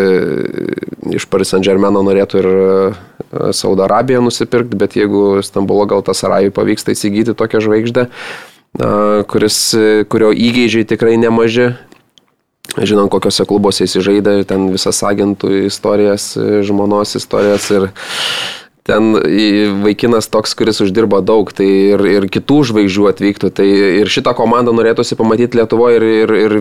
iš Paris Saint Germain norėtų ir e, Saudo Arabiją nusipirkti, bet jeigu Stambulo gal tas Arajui pavyksta įsigyti tokią žvaigždę, kuris, kurio įgėdžiai tikrai nemaži, žinom, kokiuose klubuose jis žaidė, ten visas agentų istorijas, žmonos istorijas ir ten vaikinas toks, kuris uždirba daug, tai ir, ir kitų žvaigždžių atvyktų, tai ir šitą komandą norėtųsi pamatyti Lietuvoje ir, ir, ir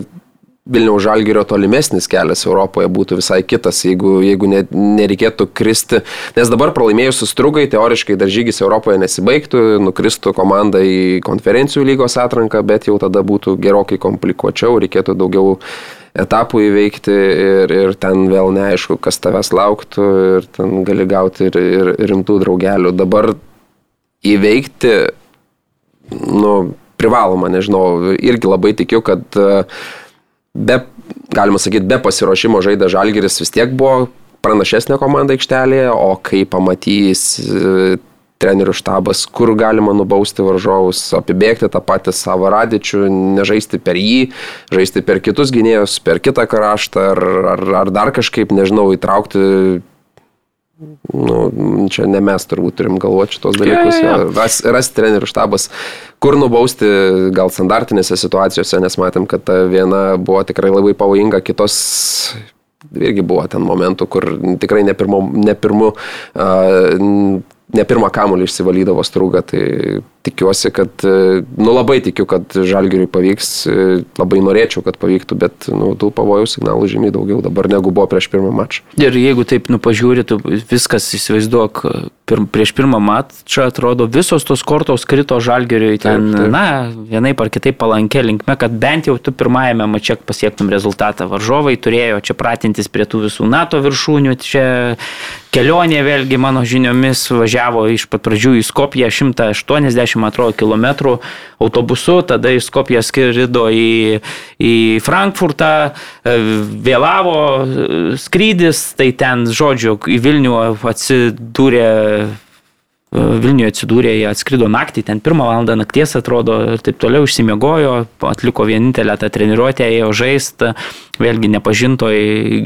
Vilniaus žalgerio tolimesnis kelias Europoje būtų visai kitas, jeigu, jeigu ne, nereikėtų kristi, nes dabar pralaimėjus sustrugai, teoriškai dar žygis Europoje nesibaigtų, nukristų komanda į konferencijų lygos atranką, bet jau tada būtų gerokai komplikuočiau, reikėtų daugiau etapų įveikti ir, ir ten vėl neaišku, kas tavęs lauktų ir ten gali gauti ir, ir rimtų draugelių. Dabar įveikti, nu, privaloma, nežinau, irgi labai tikiu, kad e, be, galima sakyti, be pasiruošimo žaidė Žalgiris vis tiek buvo pranašesnė komanda aikštelėje, o kai pamatys e, trenerių štabas, kur galima nubausti varžovus, apibėgti tą patį savo radičių, nežaisti per jį, žaisti per kitus gynėjus, per kitą kraštą ar, ar, ar dar kažkaip, nežinau, įtraukti Nu, čia ne mes turbūt turim galvoti šitos dalykus. Ja, ja, ja. Ras, ras trenerių štabas, kur nubausti gal standartinėse situacijose, nes matėm, kad ta viena buvo tikrai labai pavojinga, kitos irgi buvo ten momentų, kur tikrai ne pirmu, ne pirmu uh, ne pirmą kamuolį išsivalydavo strūgą, tai tikiuosi, kad, nu labai tikiu, kad žalgiriui pavyks, labai norėčiau, kad pavyktų, bet nu, tų pavojų signalų žymiai daugiau dabar negu buvo prieš pirmą mačą. Ir jeigu taip, nu pažiūrėtų, viskas įsivaizduok, pir, prieš pirmą mačą atrodo visos tos kortos krito žalgiriui ten, taip, taip. na, vienaip ar kitaip palankė linkme, kad bent jau tu pirmajame mače pasiektum rezultatą. Varžovai turėjo čia pratintis prie tų visų NATO viršūnių, čia kelionė vėlgi mano žiniomis važiavo iš pat pradžių į Skopiją 180 atrodo kilometrų autobusu, tada iš Skopijos skrido į, į Frankfurtą, vėlavo skrydis, tai ten, žodžiu, į Vilnių atsidūrė Vilniuje atsidūrė, jie atskrido naktį, ten pirmą valandą nakties atrodo ir taip toliau išsimiegojo, atliko vienintelę tą treniruotę, ėjo žaisti, vėlgi nepažintoj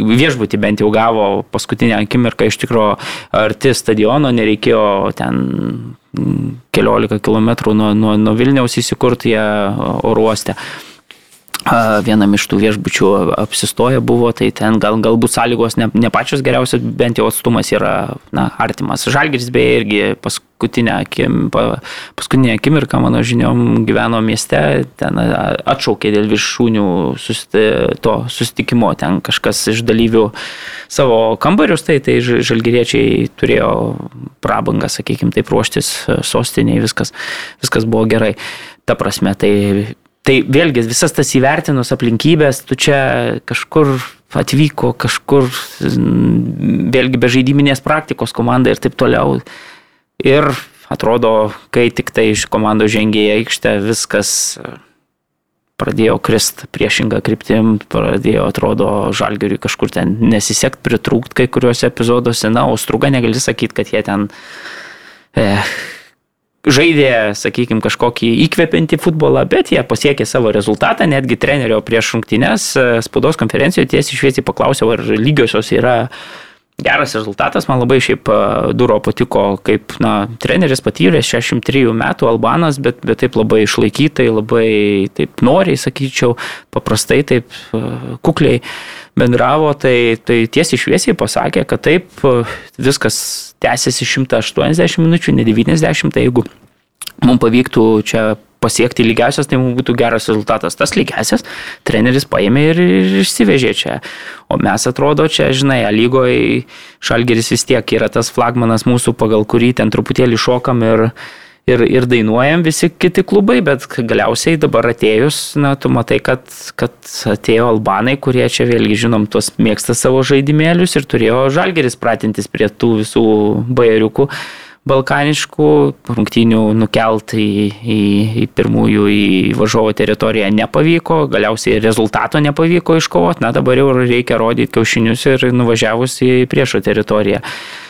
viešbutį bent jau gavo paskutinę akimirką iš tikro arti stadiono, nereikėjo ten keliolika kilometrų nuo, nuo, nuo Vilniaus įsikurti jie oruoste vienam iš tų viešbučių apsistoję buvo, tai ten gal, galbūt sąlygos ne, ne pačios geriausios, bent jau atstumas yra na, artimas. Žalgiris beje irgi paskutinę, akim, paskutinę akimirką, mano žiniom, gyveno mieste, ten atšaukė dėl viršūnių susiti, to susitikimo, ten kažkas iš dalyvių savo kambarius, tai, tai žalgiriečiai turėjo prabangą, sakykime, taip ruoštis sostiniai, viskas, viskas buvo gerai. Ta prasme, tai Tai vėlgi visas tas įvertinus aplinkybės, tu čia kažkur atvyko, kažkur vėlgi be žaidiminės praktikos komanda ir taip toliau. Ir atrodo, kai tik tai iš komandos žengė į aikštę, viskas pradėjo krist priešingą kryptim, pradėjo, atrodo, žalgeriui kažkur ten nesisekt, pritrūkt kai kuriuose epizoduose, na, o struga negali sakyti, kad jie ten... Eh, žaidė, sakykime, kažkokį įkvepiantį futbolą, bet jie pasiekė savo rezultatą, netgi trenerio prieš rungtynes e, spaudos konferencijoje tiesiai šviesiai paklausiau, ar lygiosios yra geras rezultatas, man labai šiaip e, Duro patiko, kaip na, treneris patyręs 63 metų Albanas, bet, bet taip labai išlaikytai, labai taip noriai, sakyčiau, paprastai, taip e, kukliai bendravo, tai, tai tiesiai šviesiai pasakė, kad taip viskas tęsiasi 180 minučių, ne 90, tai jeigu mums pavyktų čia pasiekti lygiasias, tai mums būtų geras rezultatas. Tas lygiasias treneris paėmė ir, ir išsivežė čia. O mes atrodo čia, žinai, lygoje Šalgeris vis tiek yra tas flagmanas mūsų, pagal kurį ten truputėlį šokam ir, ir, ir dainuojam visi kiti klubai, bet galiausiai dabar atėjus, na, tu matai, kad, kad atėjo albanai, kurie čia vėlgi, žinom, tuos mėgsta savo žaidimėlius ir turėjo žalgeris pratintis prie tų visų bajeriukų balkaniškų rungtynių nukelt į, į, į pirmųjų į važovo teritoriją nepavyko, galiausiai rezultato nepavyko iškovoti, na dabar jau reikia rodyti kiaušinius ir nuvažiavus į priešo teritoriją.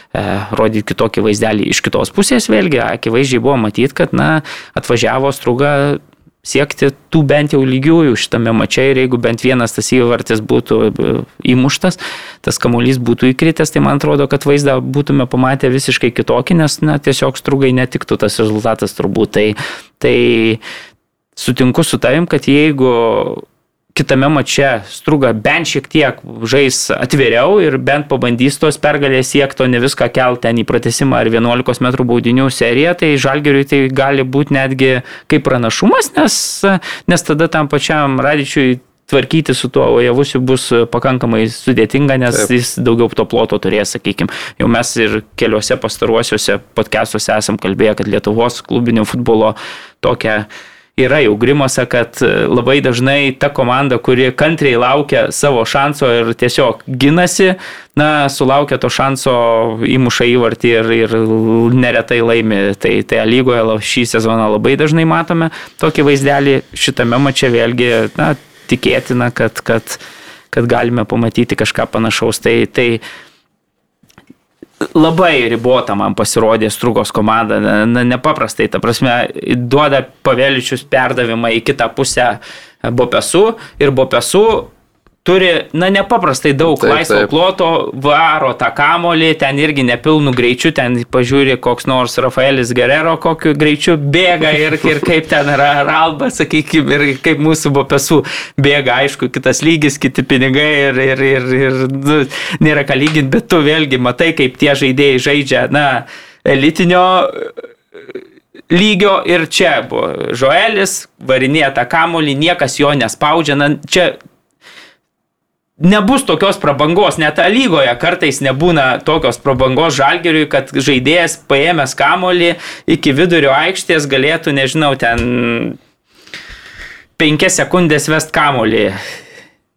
E, rodyti kitokį vaizdelį. Iš kitos pusės vėlgi akivaizdžiai buvo matyti, kad na, atvažiavo struga siekti tų bent jau lygiųjų šitame mače ir jeigu bent vienas tas įvartis būtų e, įmuštas, tas kamuolys būtų įkritęs, tai man atrodo, kad vaizdą būtume pamatę visiškai kitokį, nes na, tiesiog strugai netiktų tas rezultatas turbūt. Tai, tai sutinku su tavim, kad jeigu kitame mače Struga bent šiek tiek žais atviriau ir bent pabandys tos pergalės siekti, o ne viską kelti ten į pratesimą ar 11 m baudinių seriją, tai Žalgiriui tai gali būti netgi kaip pranašumas, nes, nes tada tam pačiam Radičiui tvarkyti su tuo ojavusiu bus pakankamai sudėtinga, nes Taip. jis daugiau to ploto turės, sakykime. Jau mes ir keliuose pastaruosiuose podcastuose esam kalbėję, kad Lietuvos klubinio futbolo tokia yra jau grimuose, kad e, labai dažnai ta komanda, kuri kantriai laukia savo šanso ir tiesiog ginasi, na, sulaukia to šanso, įmuša įvartį ir, ir neretai laimi. Tai, tai lygoje šį sezoną labai dažnai matome tokį vaizdelį, šitame mače vėlgi, na, tikėtina, kad, kad, kad galime pamatyti kažką panašaus. Tai, tai labai ribota man pasirodė Strugos komanda, na, nepaprastai, ta prasme, duoda pavėličius perdavimą į kitą pusę Bopesu ir Bopesu turi, na, nepaprastai daug taip, laisvo taip. ploto, varo tą kamolį, ten irgi nepilnų greičių, ten pažiūri koks nors Rafaelis Gerero, kokiu greičiu bėga ir, ir kaip ten yra Ralba, sakykime, ir kaip mūsų buvo pesų bėga, aišku, kitas lygis, kiti pinigai ir, ir, ir, ir nu, nėra ką lyginti, bet tu vėlgi matai, kaip tie žaidėjai žaidžia, na, elitinio lygio ir čia buvo Žoelis, varinėja tą kamolį, niekas jo nespaudžia, na, čia nebus tokios prabangos, net lygoje kartais nebūna tokios prabangos žalgeriui, kad žaidėjas paėmęs kamolį iki vidurio aikštės galėtų, nežinau, ten penkias sekundės vest kamolį.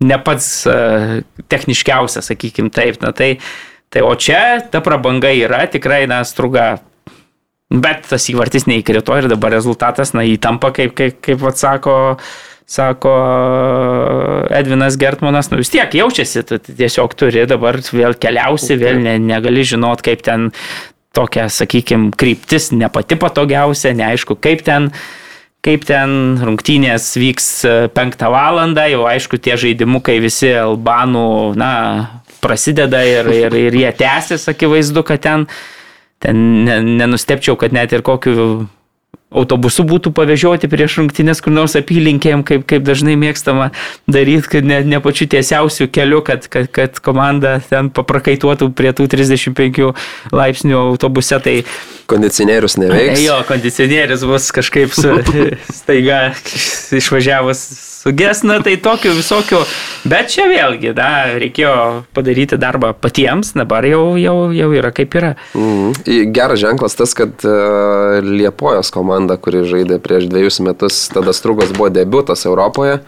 Ne pats uh, techniškiausias, sakykim taip. Na, tai, tai o čia ta prabanga yra tikrai, na, struga Bet tas įvartis neįkrito ir dabar rezultatas, na, įtampa, kaip, kaip, kaip atsako uh, sako Edvinas Gertmanas, nu vis tiek jaučiasi, tu tiesiog turi dabar vėl keliausi, vėl ne, negali žinot, kaip ten tokia, sakykime, kryptis ne pati patogiausia, neaišku, kaip ten kaip ten rungtynės vyks e, penktą valandą, jau aišku, tie žaidimukai visi albanų, na, prasideda ir, ir, ir jie tęsis, akivaizdu, kad ten, ten nenustepčiau, kad net ir kokiu autobusu būtų pavežioti prieš rungtynės kur nors apylinkėm, kaip, kaip dažnai mėgstama daryti, kad ne, ne pačiu tiesiausiu keliu, kad, kad, kad komanda ten paprakaituotų prie tų 35 laipsnių autobuse. Tai kondicionierius neveiks. Jo, kondicionierius bus kažkaip su, staiga išvažiavus sugesna, tai tokių visokių, bet čia vėlgi, da, reikėjo padaryti darbą patiems, dabar jau, jau, jau yra kaip yra. Mm. Geras ženklas tas, kad uh, Liepojos komanda, kuri žaidė prieš dviejus metus, tada Strugos buvo debutas Europoje.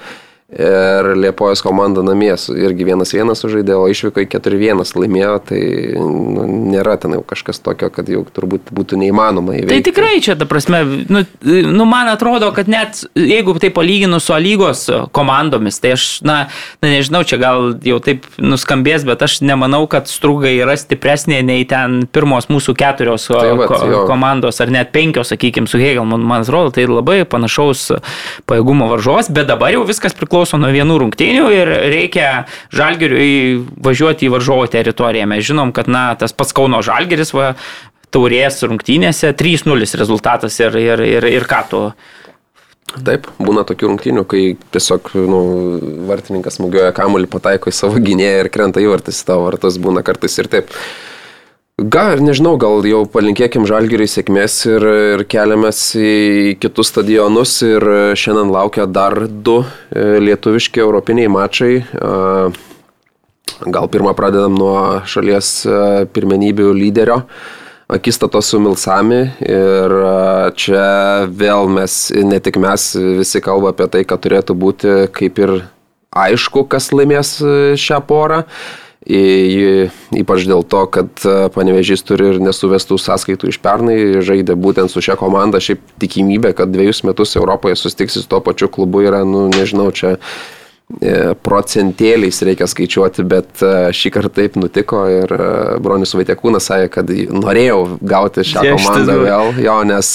Ir Liepojos komanda namie irgi vienas vienas sužaidė, o išvyko į 4-1 laimėjo, tai nu, nėra ten jau kažkas tokio, kad jau turbūt būtų neįmanoma įveikti. Tai tikrai čia, ta prasme, nu, nu man atrodo, kad net jeigu tai palyginu su lygos komandomis, tai aš, na, na, nežinau, čia gal jau taip nuskambės, bet aš nemanau, kad strugai yra stipresnė nei ten pirmos mūsų keturios tai vat, ko, komandos, ar net penkios, sakykime, su Hegel, man, man atrodo, tai labai panašaus pajėgumo varžos, bet dabar jau viskas priklauso priklauso nuo vienų rungtynių ir reikia žalgeriui važiuoti į varžovo teritoriją. Mes žinom, kad na, tas pats Kauno žalgeris va, taurės rungtynėse 3-0 rezultatas ir, ir, ir, ir ką tu Taip, būna tokių rungtynių, kai tiesiog nu, vartininkas smūgiuoja kamuolį, pataiko į savo gynėją ir krenta įvartis į tavo vartus, būna kartais ir taip. Gal, nežinau, gal jau palinkėkim žalgiriai sėkmės ir, ir keliamės į kitus stadionus ir šiandien laukia dar du e, lietuviški europiniai mačai. Gal pirmą pradedam nuo šalies e, pirmenybių lyderio akistatos su Milsami ir čia vėl mes, ne tik mes, visi kalba apie tai, kad turėtų būti kaip ir aišku, kas laimės šią porą. Ypač dėl to, kad panevežys turi ir nesuvestų sąskaitų iš pernai, žaidė būtent su šia komanda, šiaip tikimybė, kad dviejus metus Europoje sustiksi su tuo pačiu klubu yra, nu nežinau, čia E, procentėliais reikia skaičiuoti, bet e, šį kartą taip nutiko ir e, Bronis Vaitiekūnas sakė, kad norėjau gauti šią Tie komandą vėl, jo, nes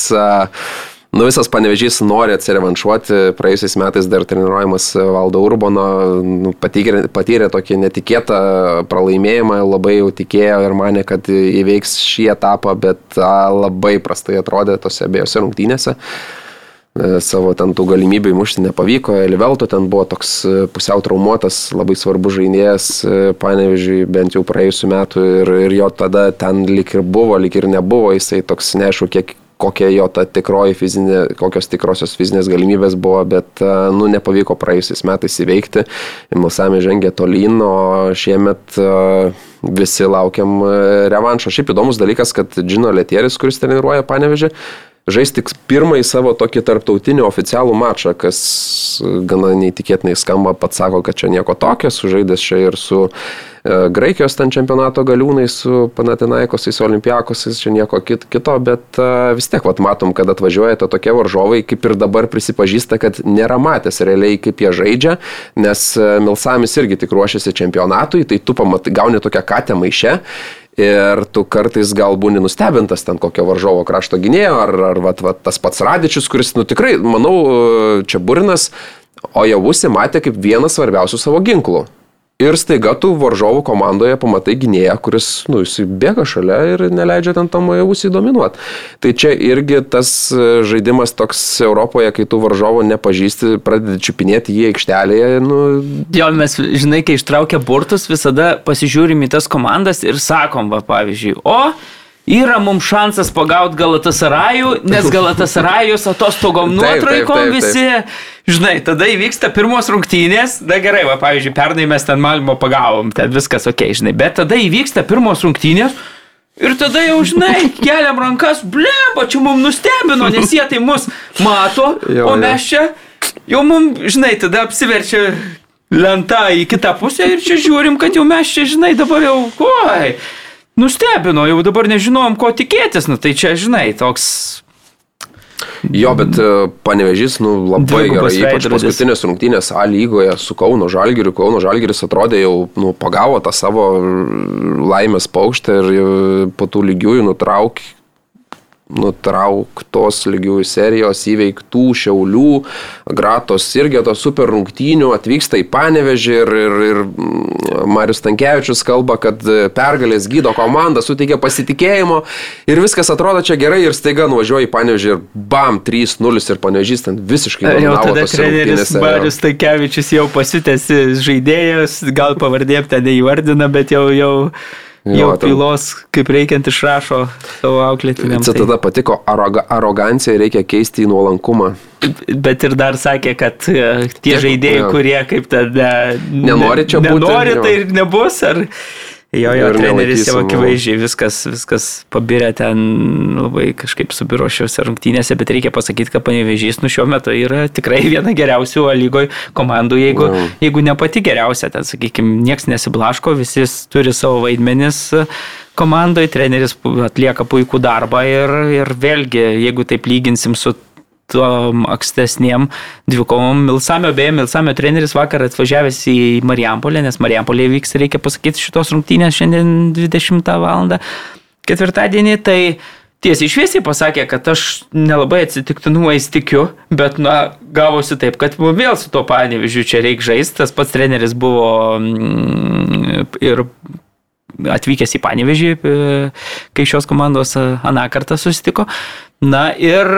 nu, visas panevežys nori atsirevanšuoti, praėjusiais metais dar treniruojamas Valdo Urbono, nu, patyrė, patyrė tokį netikėtą pralaimėjimą, labai jau tikėjo ir mane, kad įveiks šį etapą, bet labai prastai atrodė tose abiejose rungtynėse. E, savo ten tų galimybių įmušti nepavyko. Elivelto ten buvo toks e, pusiau traumuotas, labai svarbus žaidėjas, e, panevežiui, bent jau praėjusiu metu ir, ir jo tada ten lik ir buvo, lik ir nebuvo, jisai toks neaišku, kiek kokia jo ta tikroji fizinė, kokios tikrosios fizinės galimybės buvo, bet, nu, nepavyko praėjusiais metais įveikti. Milsami žengė tolyn, o šiemet visi laukiam revanšo. Šiaip įdomus dalykas, kad Džino Letieris, kuris treniruoja panevežį, žais tik pirmąjį savo tokį tarptautinį oficialų mačą, kas gana neįtikėtinai skamba, pats sako, kad čia nieko tokio, sužaidęs čia ir su e, Graikijos ten čempionato galiūnais, su Panatinaikosais, Olimpiakosais, čia nieko kit, kito, bet e, vis tiek vat, matom, kad atvažiuoja to tokie varžovai, kaip ir dabar prisipažįsta, kad nėra matęs realiai, kaip jie žaidžia, nes e, Milsamis irgi tik ruošiasi čempionatui, tai tu pamat, gauni tokią katę maišę Ir tu kartais gal būni nustebintas ten kokio varžovo krašto gynėjo, ar, ar vat, vat, tas pats Radičius, kuris, nu tikrai, manau, čia Burinas, o jau būsi matė kaip vienas svarbiausių savo ginklų. Ir staiga tu varžovų komandoje pamatai gynėją, kuris, nu, jis bėga šalia ir neleidžia ten tam jausį dominuoti. Tai čia irgi tas e, žaidimas toks Europoje, kai tu varžovo nepažįsti, pradedi čiupinėti jį aikštelėje. Nu... Jo, mes, žinai, kai ištraukia burtus, visada pasižiūrim į tas komandas ir sakom, va, pavyzdžiui, o yra mums šansas pagauti Galatasarajų, nes Galatasarajus atostogom nuotraikom visi. Žinai, tada įvyksta pirmos rungtynės, na gerai, va, pavyzdžiui, pernai mes ten Malmo pagavom, ten viskas ok, žinai, bet tada įvyksta pirmos rungtynės. Ir tada jau, žinai, keliam rankas, blemba, čia mums nustebino, nes jie tai mus mato, o mes čia, jau mums, žinai, tada apsiverčia lenta į kitą pusę ir čia žiūrim, kad jau mes čia, žinai, dabar jau, oi, nustebino, jau dabar nežinojom, ko tikėtis, nu tai čia, žinai, toks Jo, bet e, panevežys, nu, labai gerai, ypač paskutinės rungtynės A lygoje su Kauno Žalgiriu. Kauno Žalgiris atrodė jau, nu, pagavo tą savo laimės paukštę ir po tų lygiųjų nutraukė nutrauktos lygiųjų serijos įveiktų šiaulių, gratos irgi to super rungtynių atvyksta į Panevežį ir, ir, ir mm, Marius Tankievičius kalba, kad pergalės gydo komanda, suteikia pasitikėjimo ir viskas atrodo čia gerai ir staiga nuvažiuoja į Panevežį ir bam, 3-0 ir Panevežys ten visiškai jau tada treneris Marius Tankievičius jau pasitęsi žaidėjas, gal pavardėm ten neįvardina, bet jau jau jau pilos, kaip reikiant išrašo savo auklėtiniams. Čia tada patiko aroga, arogancija, reikia keisti į nuolankumą. Bet ir dar sakė, kad e, tie žaidėjai, kurie kaip tada nenori čia būti. Nenori, tai ir nebus. Ar... Jo, jo, treneris jau akivaizdžiai viskas, viskas pabirė ten labai kažkaip subiro šiuose rungtynėse, bet reikia pasakyti, kad panevežys nu šiuo metu yra tikrai viena geriausių lygoje komandų, jeigu, no. jeigu ne pati geriausia, ten, sakykime, nieks nesiblaško, visi turi savo vaidmenis komandoje, treneris atlieka puikų darbą ir, ir vėlgi, jeigu taip lyginsim su tom ankstesniem dvikovom. Milsamio, beje, Milsamio treneris vakar atvažiavęs į Marijampolę, nes Marijampolė vyks, reikia pasakyti, šitos rungtynės šiandien 20 val. ketvirtadienį, tai tiesiai šviesiai pasakė, kad aš nelabai atsitiktinumais tikiu, bet, na, gavosi taip, kad vėl su to panevižiu čia reikia žaisti, tas pats treneris buvo mm, ir atvykęs į panevižį, kai šios komandos aną kartą susitiko. Na ir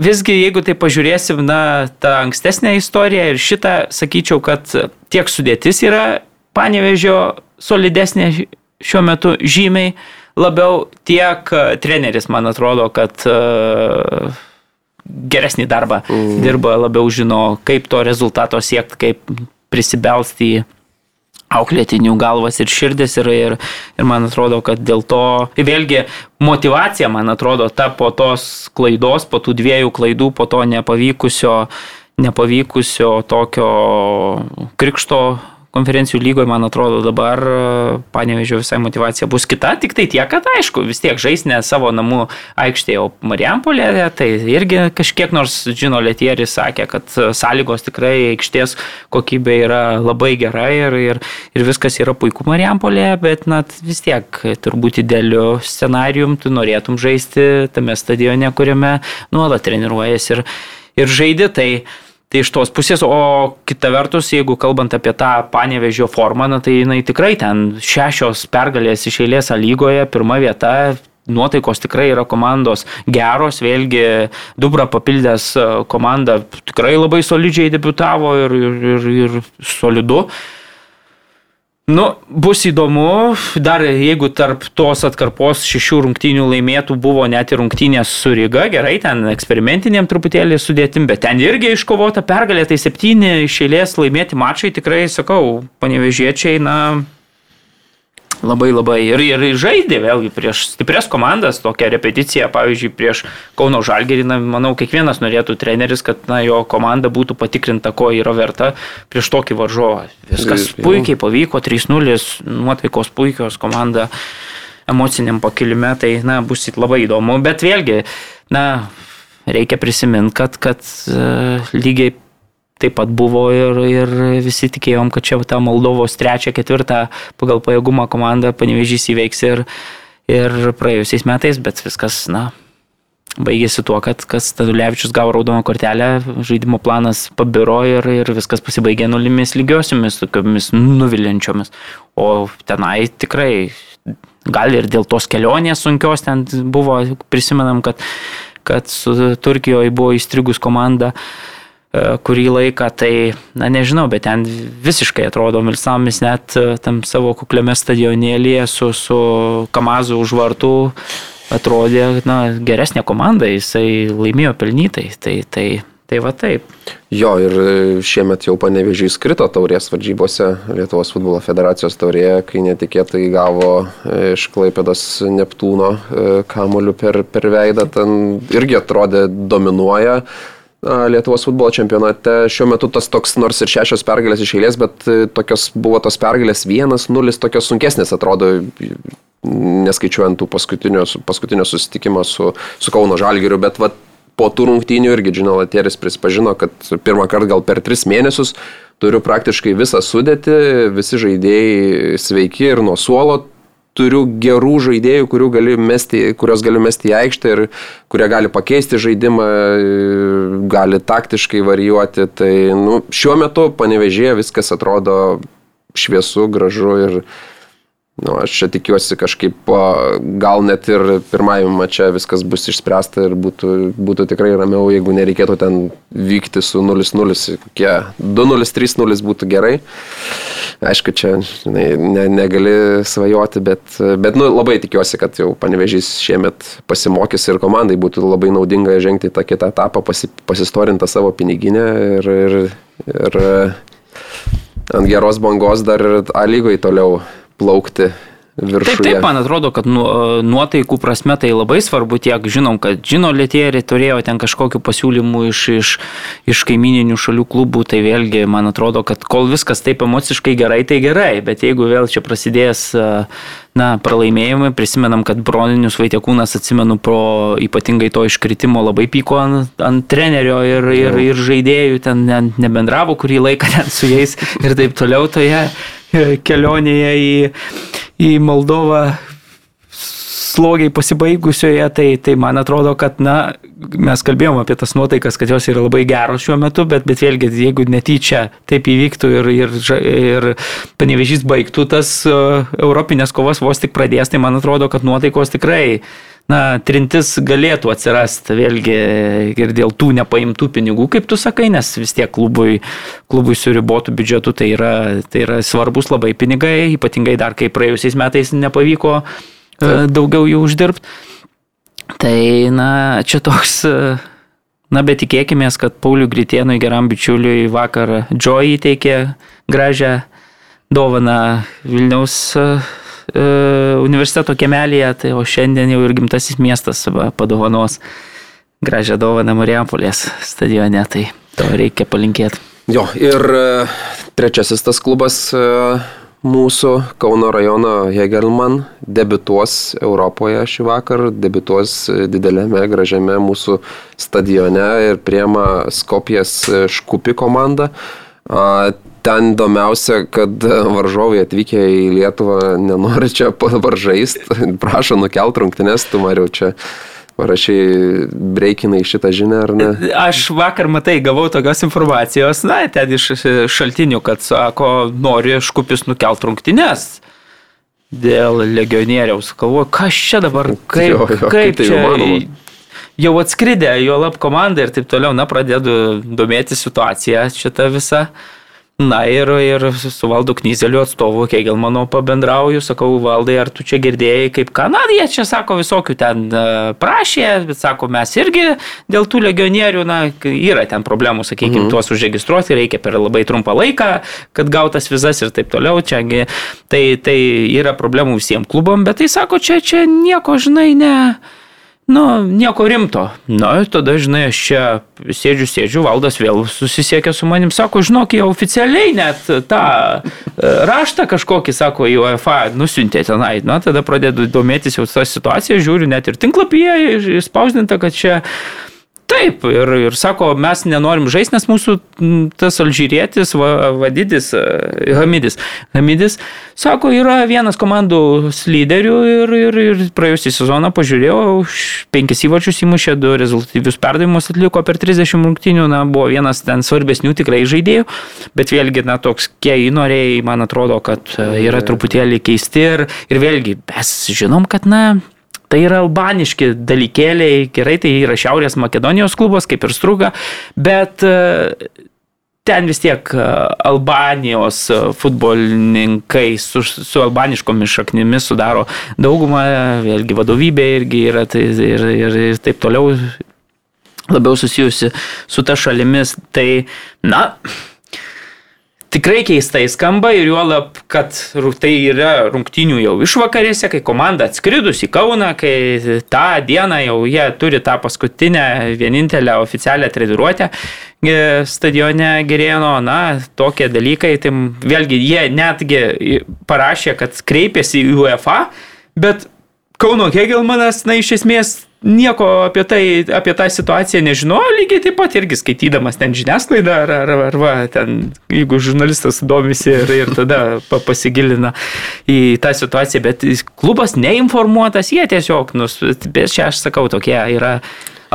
visgi, jeigu tai pažiūrėsim, na, tą ankstesnę istoriją ir šitą, sakyčiau, kad tiek sudėtis yra panevežio solidesnė šiuo metu žymiai labiau, tiek treneris, man atrodo, kad uh, geresnį darbą mm. dirba, labiau žino, kaip to rezultato siekti, kaip prisibelsti į auklėtinių galvas ir širdis ir, ir, ir man atrodo, kad dėl to, vėlgi, motivacija, man atrodo, ta po tos klaidos, po tų dviejų klaidų, po to nepavykusio, nepavykusio tokio krikšto konferencijų lygoje, man atrodo, dabar e, panevežio visai motivacija bus kita, tik tai tiek, kad aišku, vis tiek žais ne savo namų aikštėje, o Marijampolėje, tai irgi kažkiek nors, žino, Letieris sakė, kad sąlygos tikrai aikštės kokybė yra labai gera ir, ir, ir viskas yra puiku Marijampolėje, bet na, vis tiek turbūt idealiu scenarijum tu norėtum žaisti tame stadione, kuriame nuolat treniruojasi ir, ir žaidži. Tai, Tai iš tos pusės, o kita vertus, jeigu kalbant apie tą panevežio formą, na, tai jinai tikrai ten šešios pergalės iš eilės lygoje, pirma vieta, nuotaikos tikrai yra komandos geros, vėlgi Dubra papildęs e, komandą tikrai labai solidžiai debutavo ir, ir, ir, ir solidu. Nu, bus įdomu, dar jeigu tarp tos atkarpos šešių rungtynių laimėtų buvo net ir rungtynės su Ryga, gerai, ten eksperimentiniam truputėlį sudėtim, bet ten irgi iškovota pergalė, tai septyni išėlės laimėti mačai, tikrai, sakau, panevežiečiai, na, Labai labai ir, ir žaidė vėlgi prieš stiprias komandas, tokią repeticiją, pavyzdžiui, prieš Kauno Žalgerį, na, manau, kiekvienas norėtų treneris, kad na, jo komanda būtų patikrinta, ko yra verta prieš tokį varžovą. Viskas ir, puikiai pavyko, 3-0, nuotaikos puikios, komanda emociniam pakilime, tai na, bus labai įdomu, bet vėlgi, na, reikia prisiminti, kad, kad uh, lygiai taip pat buvo ir, ir visi tikėjom, kad čia ta Moldovos trečią, ketvirtą pagal pajėgumą komandą panevežys įveiks ir, ir praėjusiais metais, bet viskas, na, baigėsi tuo, kad Stadulevičius gavo raudoną kortelę, žaidimo planas pabiro ir, ir viskas pasibaigė nulimis lygiosiomis, tokiomis nuvilinčiomis. O tenai tikrai, gal ir dėl tos kelionės sunkios ten buvo, prisimenam, kad, kad Turkijoje buvo įstrigus komanda. Uh, kurį laiką, tai, na nežinau, bet ten visiškai atrodo Milsamis net e, tam savo kukliame stadionėlėje su, su Kamazu už vartų atrodė, na, geresnė komanda, jisai laimėjo pelnytai, tai, tai, tai va taip. Jo, ir šiemet jau panevežiai skrito taurės varžybose Lietuvos futbolo federacijos taurėje, kai netikėtai gavo e, iš Klaipėdos Neptūno kamolių per, per veidą, ten irgi atrodė dominuoja. Lietuvos futbolo čempionate. Šiuo metu tas toks, nors ir šešios pergalės iš eilės, bet e, tokios buvo tos pergalės vienas, nulis, tokios sunkesnės atrodo, neskaičiuojant tų paskutinio, paskutinio susitikimo su, su Kauno Žalgiriu, bet vat, po tų rungtynių irgi Džino Latieris prisipažino, kad pirmą kartą gal per tris mėnesius turiu praktiškai visą sudėtį, visi žaidėjai sveiki ir nuo suolo turiu gerų žaidėjų, gali mesti, kurios galiu mesti į aikštę ir kurie gali pakeisti žaidimą, gali taktiškai varijuoti. Tai nu, šiuo metu panevežėje viskas atrodo šviesu, gražu ir Nu, aš čia tikiuosi kažkaip, gal net ir pirmajame mače viskas bus išspręsta ir būtų, būtų tikrai ramiau, jeigu nereikėtų ten vykti su 0-0, kokie 2-0, 3-0 būtų gerai. Aišku, čia žinai, ne, negali svajoti, bet, bet nu, labai tikiuosi, kad jau panevežys šiemet pasimokys ir komandai būtų labai naudinga žengti tą kitą etapą, pasi, pasistorintą savo piniginę ir, ir, ir ant geros bangos dar A lygoje toliau plaukti viršuje. Taip, taip, man atrodo, kad nu, nuotaikų prasme tai labai svarbu tiek, žinom, kad žino Lietierį turėjo ten kažkokių pasiūlymų iš, iš, iš kaimininių šalių klubų, tai vėlgi man atrodo, kad kol viskas taip emociškai gerai, tai gerai, bet jeigu vėl čia prasidės na, pralaimėjimai, prisimenam, kad Broninius Vaitiekūnas, atsimenu, pro ypatingai to iškritimo labai pyko ant, ant trenerio ir, ir, ir žaidėjų, ten nebendravo kurį laiką ten su jais ir taip toliau toje kelionėje į, į Moldovą slogiai pasibaigusioje, tai, tai man atrodo, kad, na, mes kalbėjome apie tas nuotaikas, kad jos yra labai geros šiuo metu, bet, bet vėlgi, jeigu netyčia taip įvyktų ir, ir, ir panevežys baigtų tas uh, europinės kovas vos tik pradės, tai man atrodo, kad nuotaikos tikrai na, trintis galėtų atsirasti vėlgi ir dėl tų nepaimtų pinigų, kaip tu sakai, nes vis tiek klubui, klubui su ribotų biudžetu tai yra, tai yra svarbus labai pinigai, ypatingai dar kai praėjusiais metais nepavyko e, Taip. daugiau jų uždirbti. Tai, na, čia toks, e, na, bet tikėkime, kad Pauliu Gritėnui geram bičiuliui vakar Joy įteikė gražią dovana Vilniaus universiteto kemelėje, tai o šiandien jau ir gimtasis miestas padovanos gražią dovaną Marijampolės stadione, tai to reikia palinkėti. Jo, ir trečiasis tas klubas mūsų Kauno rajono Hegelman debituos Europoje šį vakar, debituos didelėme, gražiame mūsų stadione ir priema Skopijas Škupi komanda. Ten įdomiausia, kad varžovai atvykę į Lietuvą nenori čia varžaisti, prašo nukelt rungtynės, tu Mariau čia parašiai breikinai šitą žinią, ar ne? Aš vakar, matai, gavau tokios informacijos, na, ten iš šaltinių, kad sako, nori škupis nukelt rungtynės. Dėl legionieriaus. Galvoju, kas čia dabar, kaip, jo, jo, kaip, kaip tai čia. Įmanoma? Jau atskridė, jo lab komanda ir taip toliau, na, pradėdu domėti situaciją šitą visą. Na ir, ir su valdu Knyzeliu atstovu Kegelmano pabendrauju, sakau, valdai, ar tu čia girdėjai, kaip ką, na, jie čia sako visokių ten e, prašė, bet sako, mes irgi dėl tų legionierių, na, yra ten problemų, sakykime, mhm. tuos užregistruoti reikia per labai trumpą laiką, kad gautas vizas ir taip toliau, čia, tai, tai yra problemų visiems klubom, bet tai sako, čia, čia nieko, žinai, ne Nu, nieko rimto. Na, tada, žinai, aš čia sėdžiu, sėdžiu, valdas vėl susisiekė su manim, sako, žinok, jie oficialiai net tą e, raštą kažkokį, sako, į UEFA nusintė tenai. Na, tada pradedu domėtis jau tą situaciją, žiūriu, net ir tinklapyje išspausdinta, kad čia Taip, ir, ir sako, mes nenorim žaisti, nes mūsų tas alžyrietis, va, vadidis, e, Hamidis, Hamidis, sako, yra vienas komandų lyderių ir, ir, ir praėjusį sezoną pažiūrėjau, penkis įvačius įmušė, du rezultatyvius perdavimus atliko per 30 rungtinių, na, buvo vienas ten svarbesnių tikrai žaidėjų, bet vėlgi, na, toks kiei norėjai, man atrodo, kad e, yra truputėlį keisti ir, ir vėlgi, mes žinom, kad, na, Tai yra albaniški dalykėliai, gerai, tai yra Šiaurės Makedonijos klubas, kaip ir Struga, bet e, ten vis tiek e, Albanijos futbolininkai su, su albaniškomis šaknimis sudaro daugumą, vėlgi vadovybė irgi yra tai, ir, ir, ir taip toliau labiau susijusi su ta šalimis. Tai, na, tikrai keistai skamba ir juolab, kad tai yra rungtinių jau išvakarėse, kai komanda atskridus į Kauną, kai tą dieną jau jie turi tą paskutinę, vienintelę oficialią treniruotę e, stadione Gerėno, na, tokie dalykai, tai vėlgi jie netgi parašė, kad kreipėsi į UEFA, bet Kauno Hegelmanas, na, iš esmės nieko apie tai, apie tą situaciją nežinojo, lygiai taip pat irgi skaitydamas ten žiniasklaidą, ar, ar, ar va, ten, jeigu žurnalistas domisi ir, ir tada pasigilina į tą situaciją, bet klubas neinformuotas, jie tiesiog, nu, bet čia aš sakau, tokie yra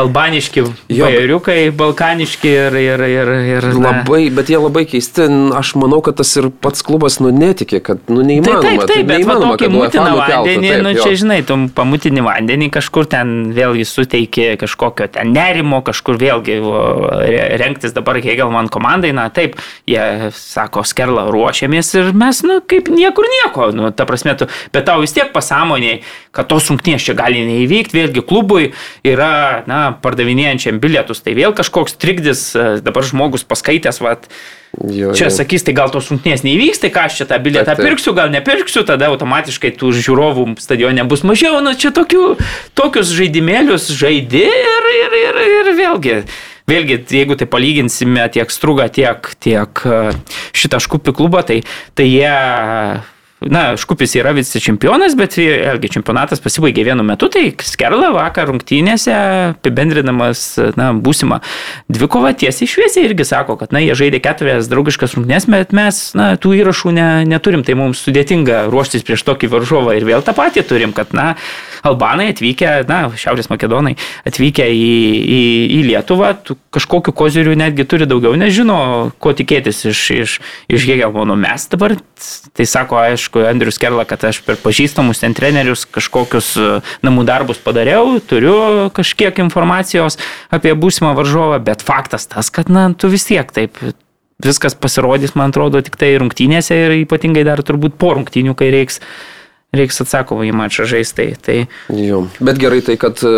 albaniški bajeriukai, balkaniški ir, ir, ir, ir labai, bet jie labai keisti. Aš manau, kad tas ir pats klubas nu netikė, kad nu neįmanoma. Taip, taip, taip bet va tokį mutiną vandenį, taip, nu čia jo. žinai, tu pamutinį vandenį kažkur ten vėlgi suteikė kažkokio ten nerimo, kažkur vėlgi renktis dabar Hegelman komandai, na taip, jie sako, skerla ruošiamės ir mes, nu kaip niekur nieko, nu ta prasme, tu, bet tau vis tiek pasąmoniai, kad tos sunkinės čia gali neįvykti, vėlgi klubui yra, na, pardavinėjančiam bilietus, tai vėl kažkoks trikdis, e, dabar žmogus paskaitęs, vat, jo, čia jo. sakys, tai gal tos rungtynės neįvyks, tai ką aš čia tą bilietą taip, taip. pirksiu, gal nepirksiu, tada automatiškai tų žiūrovų stadione bus mažiau, na čia tokių, tokius žaidimėlius žaidi ir, ir, ir, ir vėlgi. Vėlgi, jeigu tai palyginsime tiek Strugą, tiek, tiek e, šitą škupį klubą, tai, tai jie na, Škupis yra vice čempionas, bet vėlgi čempionatas pasibaigė vienu metu, tai Skerla vakar rungtynėse, apibendrinamas, na, būsimą dvikovą tiesiai šviesiai irgi sako, kad, na, jie žaidė keturias draugiškas rungtynės, bet mes, na, tų įrašų ne, neturim, tai mums sudėtinga ruoštis prieš tokį varžovą ir vėl tą patį turim, kad, na, Albanai atvykę, na, Šiaurės Makedonai atvykę į, į, į Lietuvą, kažkokiu koziriu netgi turi daugiau, nežino, ko tikėtis iš, iš, iš Hegelmono. Mes dabar, tai sako, aišku, Andrius Kerla, kad aš per pažįstamus ten trenerius kažkokius e, namų darbus padariau, turiu kažkiek informacijos apie būsimą varžovą, bet faktas tas, kad, na, tu vis tiek taip viskas pasirodys, man atrodo, tik tai rungtynėse ir ypatingai dar turbūt po rungtynių, kai reiks reiks atsakomą į mačą žaisti. Tai, tai... Jo. Bet gerai tai, kad e,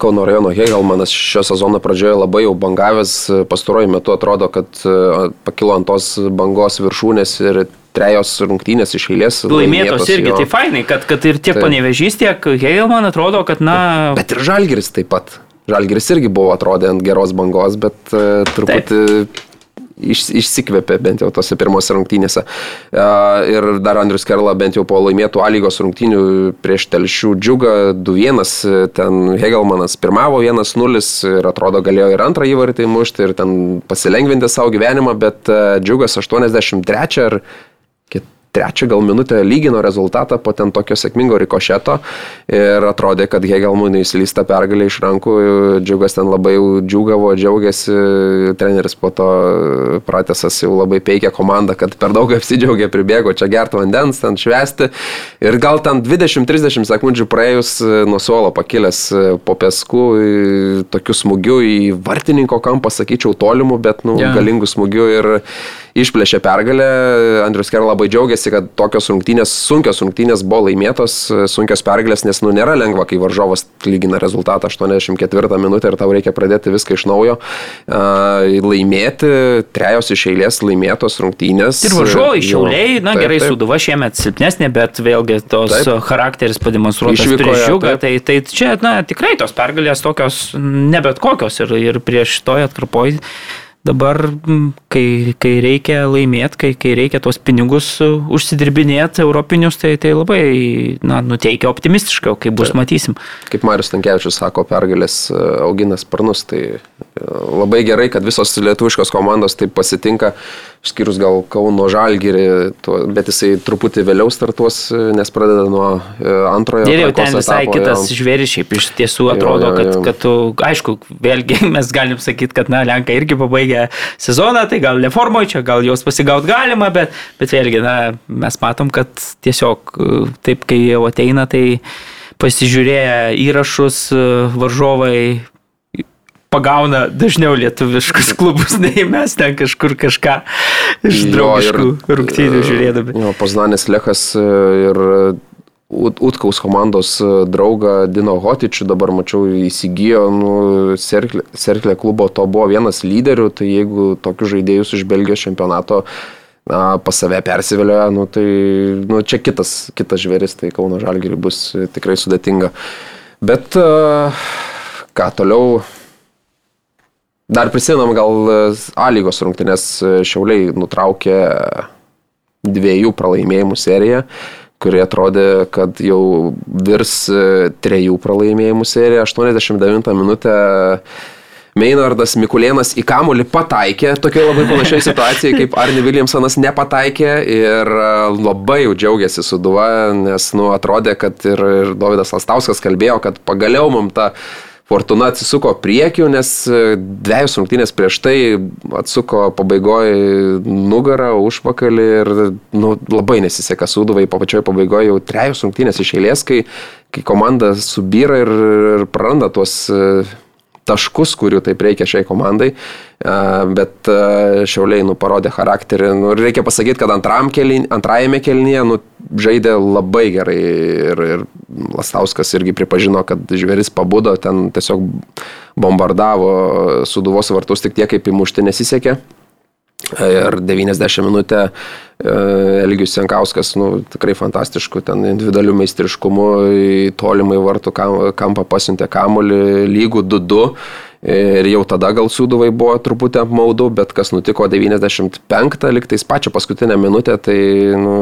Kauno rajono Hegelmanas šio sezono pradžioje labai jau bangavęs, pastaruoju metu atrodo, kad e, pakilo ant tos bangos viršūnės ir trejos rungtynės iš eilės. Laimėtos irgi, jo. tai fainai, kad, kad ir tiek tai. panevežys, tiek Heil, man atrodo, kad na... Bet ir Žalgeris taip pat. Žalgeris irgi buvo atrodė ant geros bangos, bet uh, truputį... Taip iš, išsikvėpė bent jau tose pirmose rungtynėse. Ir dar Andrius Kerla bent jau po laimėtų A lygos rungtynių prieš telšių džiugą 2-1, ten Hegelmanas pirmavo 1-0 ir atrodo galėjo ir antrą įvartį mušti ir ten pasilengvinti savo gyvenimą, bet džiugas 83 ar trečią gal minutę lygino rezultatą po ten tokio sėkmingo rikošeto ir atrodė, kad Hegelmui neįslysta pergalė iš rankų, džiugas ten labai džiugavo, džiaugiasi, treneris po to pratesas jau labai peikia komandą, kad per daug apsidžiaugė, pribėgo čia gerti vandens, ten švesti ir gal ten 20-30 sekundžių praėjus nuo suolo pakilęs po pesku, tokiu smūgiu į vartininko kampą, sakyčiau, tolimų, bet nu, yeah. galingų smūgių ir išplėšė pergalę. Andrius Ker labai džiaugiasi, kad tokios rungtynės, sunkios rungtynės buvo laimėtos, sunkios pergalės, nes nu nėra lengva, kai varžovas lygina rezultatą 84 minutę ir tau reikia pradėti viską iš naujo. Laimėti, trejos iš eilės laimėtos rungtynės. Ir varžovai šiauliai, na taip, gerai, taip. suduva šiemet silpnesnė, bet vėlgi tos taip. charakteris pademonstruotas prieš žiūgą, tai, tai čia na, tikrai tos pergalės tokios ne bet kokios ir, ir prieš toj atkarpoj dabar, kai, kai reikia laimėti, kai, kai reikia tuos pinigus užsidirbinėti europinius, tai, tai labai na, nuteikia optimistiškai, kaip bus, matysim. Kaip Marius Tankievičius sako, pergalės e, augina sparnus, tai e, labai gerai, kad visos lietuviškos komandos taip pasitinka išskyrus gal Kauno Žalgirį, bet jisai truputį vėliau startuos, nes pradeda nuo e, antrojo. Ir jau ten visai etapo, kitas jau. žvėris, šiaip iš tiesų atrodo, jo, jo, jo. Kad, kad tu, aišku, vėlgi mes galim sakyti, kad, na, Lenkai irgi pabaigė sezoną, tai gal neformoje čia, gal jos pasigaut galima, bet, bet vėlgi, na, mes matom, kad tiesiog e, taip, kai jau ateina, tai pasižiūrėję įrašus e, varžovai pagauna dažniau lietuviškus klubus, nei mes ten kažkur kažką iš draugiškų rungtynių e, žiūrėdami. Jo, Poznanės Lechas e, ir Utkaus komandos e, draugą Dino Hotičių dabar mačiau įsigijo, nu, Serklė, Serklė klubo to buvo vienas lyderių, tai jeigu tokius žaidėjus iš Belgijos čempionato na, pas save persivilioja, nu, tai nu, čia kitas, kitas žvėris, tai Kauno Žalgiriui bus tikrai sudėtinga. Bet ką toliau Dar prisimenam gal e, A lygos rungtynės e, Šiauliai nutraukė dviejų pralaimėjimų seriją, kuri atrodė, kad jau virs e, trejų pralaimėjimų seriją. 89 minutę Meinardas Mikulėnas į kamulį pataikė, tokia labai panašiai situacija, kaip Arni Williamsonas nepataikė ir labai jau džiaugiasi suduva, nes, nu, atrodė, kad ir, ir Davidas Lastauskas kalbėjo, kad pagaliau mums ta Fortuna atsisuko priekiu, nes e, dviejus rungtynės prieš tai atsuko pabaigoje nugarą, užpakalį ir nu, labai nesiseka suduvai, po pačioje pabaigoje jau trejus rungtynės iš eilės, kai, kai komanda subyra ir, ir praranda tuos e, taškus, kurių taip reikia šiai komandai, bet Šiauliai nu, parodė charakterį. Nu, reikia pasakyti, kad kelin, antrajame kelnyje nu, žaidė labai gerai ir, ir Lastauskas irgi pripažino, kad žvėris pabudo, ten tiesiog bombardavo suduvos vartus tik tiek, kaip įmušti nesisekė. Ir 90 minutę Elgius Senkauskas, nu, tikrai fantastišku, ten individualiu meistriškumu į tolimai vartų kampą pasiuntė kamulį lygų 2-2. Ir jau tada gal suduvai buvo truputį apmaudu, bet kas nutiko 95, liktais pačią paskutinę minutę, tai nu,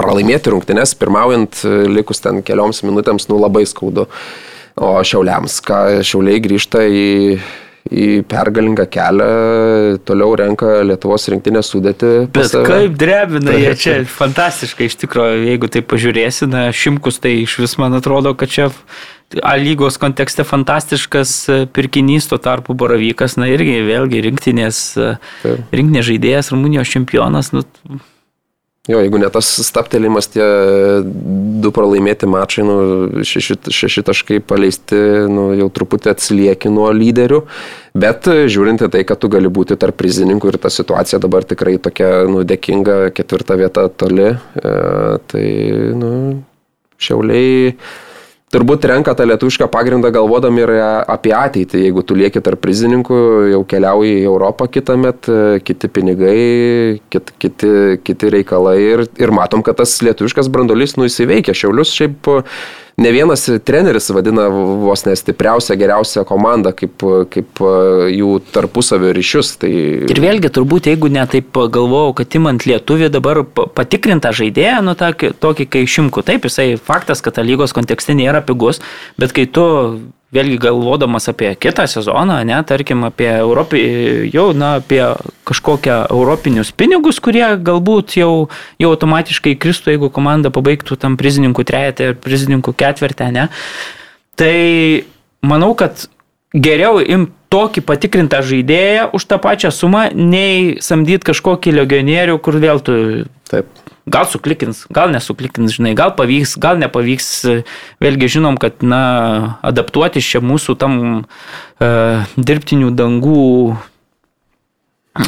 pralaimėti rungtynes, pirmaujant likus ten kelioms minutėms, nu labai skaudu. O šiauliams, ką šiauliai grįžta į į pergalingą kelią, toliau renka Lietuvos rinktinės sudėti. Bet kaip drebina jie čia, fantastiškai iš tikrųjų, jeigu tai pažiūrėsi, na, šimkus tai iš vis man atrodo, kad čia A lygos kontekste fantastiškas pirkinys, tuo tarpu Baravykas, na irgi vėlgi rinktinės, rinktinės žaidėjas, Rumunijos čempionas, nu, Jo, jeigu ne tas staptelimas, tie du pralaimėti mačai, nu, šeši, šeši taškai paleisti, nu, jau truputį atsilieki nuo lyderių, bet žiūrint į tai, kad tu gali būti tarp prizininkų ir ta situacija dabar tikrai tokia, nu, dėkinga, ketvirta vieta toli, e, tai, nu, šiauliai turbūt renka tą lietuvišką pagrindą galvodami ir apie ateitį. Jeigu tu lieki tarp prizininkų, jau keliauji į Europą kitą metą, kiti pinigai, kit, kiti, kiti reikalai ir, ir matom, kad tas lietuviškas brandolys nu įsiveikia. Šiaulius šiaip ne vienas treneris vadina vos nestipriausią, geriausią komandą kaip, kaip e, jų tarpusavio ryšius. Tai... Ir vėlgi, turbūt, jeigu netaip galvojau, kad imant lietuvį dabar patikrintą žaidėją, nu tokį, tokį kai šimku, taip, jisai faktas, kad lygos kontekste nėra pigus, bet kai tu vėlgi galvodamas apie kitą sezoną, ne, tarkim, apie, Europį, jau, na, apie kažkokią europinius pinigus, kurie galbūt jau, jau automatiškai kristų, jeigu komanda pabaigtų tam prizininkų trejetę ir prizininkų ketvirtę, ne. Tai manau, kad geriau imti tokį patikrintą žaidėją už tą pačią sumą, nei samdyti kažkokį legionierių, kur vėl tu Taip. Gal suklikins, gal nesuklikins, žinai, gal pavyks, gal nepavyks. Vėlgi žinom, kad, na, adaptuotis čia mūsų tam uh, dirbtinių dangų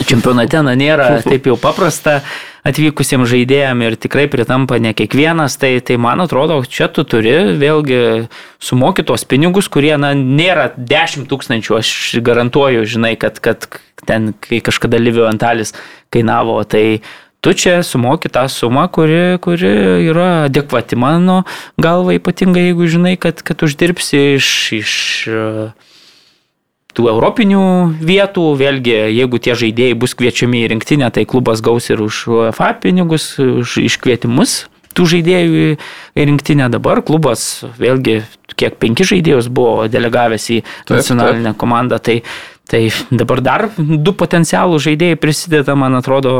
čempionate na, nėra taip jau paprasta atvykusiems žaidėjams ir tikrai pritampa ne kiekvienas, tai, tai man atrodo, čia tu turi vėlgi sumokyti tos pinigus, kurie na, nėra 10 tūkstančių, aš garantuoju, žinai, kad, kad ten, kai kažkada Livio Antalis kainavo, tai tu čia sumoki tą sumą, kuri, kuri yra adekvati mano galva, ypatingai jeigu žinai, kad, kad uždirbsi iš, iš tų europinių vietų, vėlgi, jeigu tie žaidėjai bus kviečiami į rinktinę, tai klubas gaus ir už UEFA pinigus, už iškvietimus tų žaidėjų į rinktinę dabar. Klubas, vėlgi, kiek penki žaidėjus buvo delegavęs į nacionalinę taip, taip. komandą, tai Tai dabar dar du potencialų žaidėjai prisideda, man atrodo,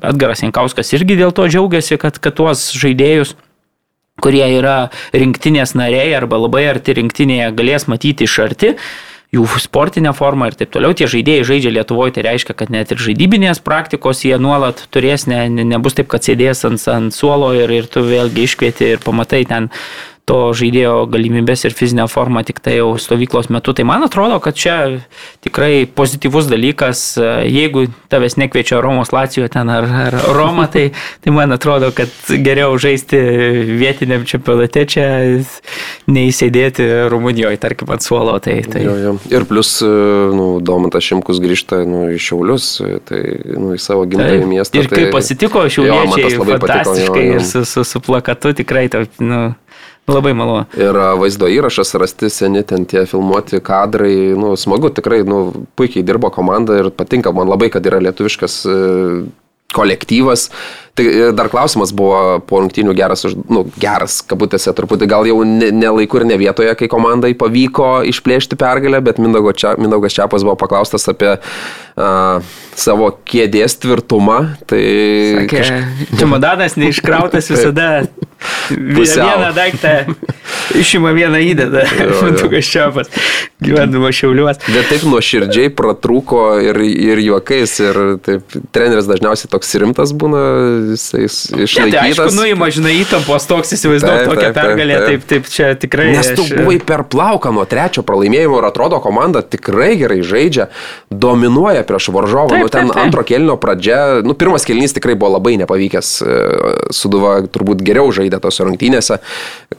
Edgaras Jankauskas irgi dėl to džiaugiasi, kad, kad tuos žaidėjus kurie yra rinktinės nariai arba labai arti rinktinėje galės matyti iš arti jų sportinę formą ir taip toliau. Tie žaidėjai žaidžia Lietuvoje, tai reiškia, kad net ir žaidybinės praktikos jie nuolat turės, ne, ne, nebus taip, kad sėdės ant, ant suolo ir, ir tu vėlgi iškvieti ir pamatai ten to žaidėjo galimybės ir fizinę formą tik tai jau stovyklos metu. Tai man atrodo, kad čia tikrai pozityvus dalykas. Jeigu tavęs nekviečia Romos Lacijo ten ar, ar Roma, tai, tai man atrodo, kad geriau žaisti vietiniam čempionate čia, nei sėdėti Rumunijoje, tarkim, ant suolo. Tai, tai... Jo, jo. Ir plus, nu, Domantas Šimkus grįžta nu, į Šiaulius, tai nu, į savo gimtąjį miestą. Ir kaip tai... pasitiko šiauliečiai, fantastiškai patiko, jo, jo. ir su, su, su plakatu tikrai, ta, nu, Labai malonu. Ir vaizdo įrašas rasti seni ten tie filmuoti kadrai, nu, smagu, tikrai, nu, puikiai dirbo komanda ir patinka man labai, kad yra lietuviškas e, kolektyvas. Tai e, dar klausimas buvo po rungtynių geras, nu, geras, kabutėse, truputį gal jau ne, ne laiku ir ne vietoje, kai komandai pavyko išplėšti pergalę, bet Mindaugas Čiapas buvo paklaustas apie uh, savo kėdės tvirtumą. Tai Sakė, kažkaip... čemodanas neiškrautas visada vieną daiktą išima vieną įdedą. Mindaugas Čiapas, gyvendama šiauliuos. Bet taip nuoširdžiai pratrūko ir, ir juokais, ir taip, treneris dažniausiai toks rimtas būna, jisai išlaikytas. Ja, tai aišku, nuima, žinai, įtampos toks, įsivaizduoju tokią pergalę, taip, taip, taip, čia tikrai. Nes tu aš... buvai per plauką nuo trečio pralaimėjimo ir atrodo, komanda tikrai gerai žaidžia, dominuoja prieš varžovą. Taip, nu, ten taip, taip. antro kelnio pradžia, nu, pirmas kelnys tikrai buvo labai nepavykęs, e, Suduva turbūt geriau žaidė tose rungtynėse,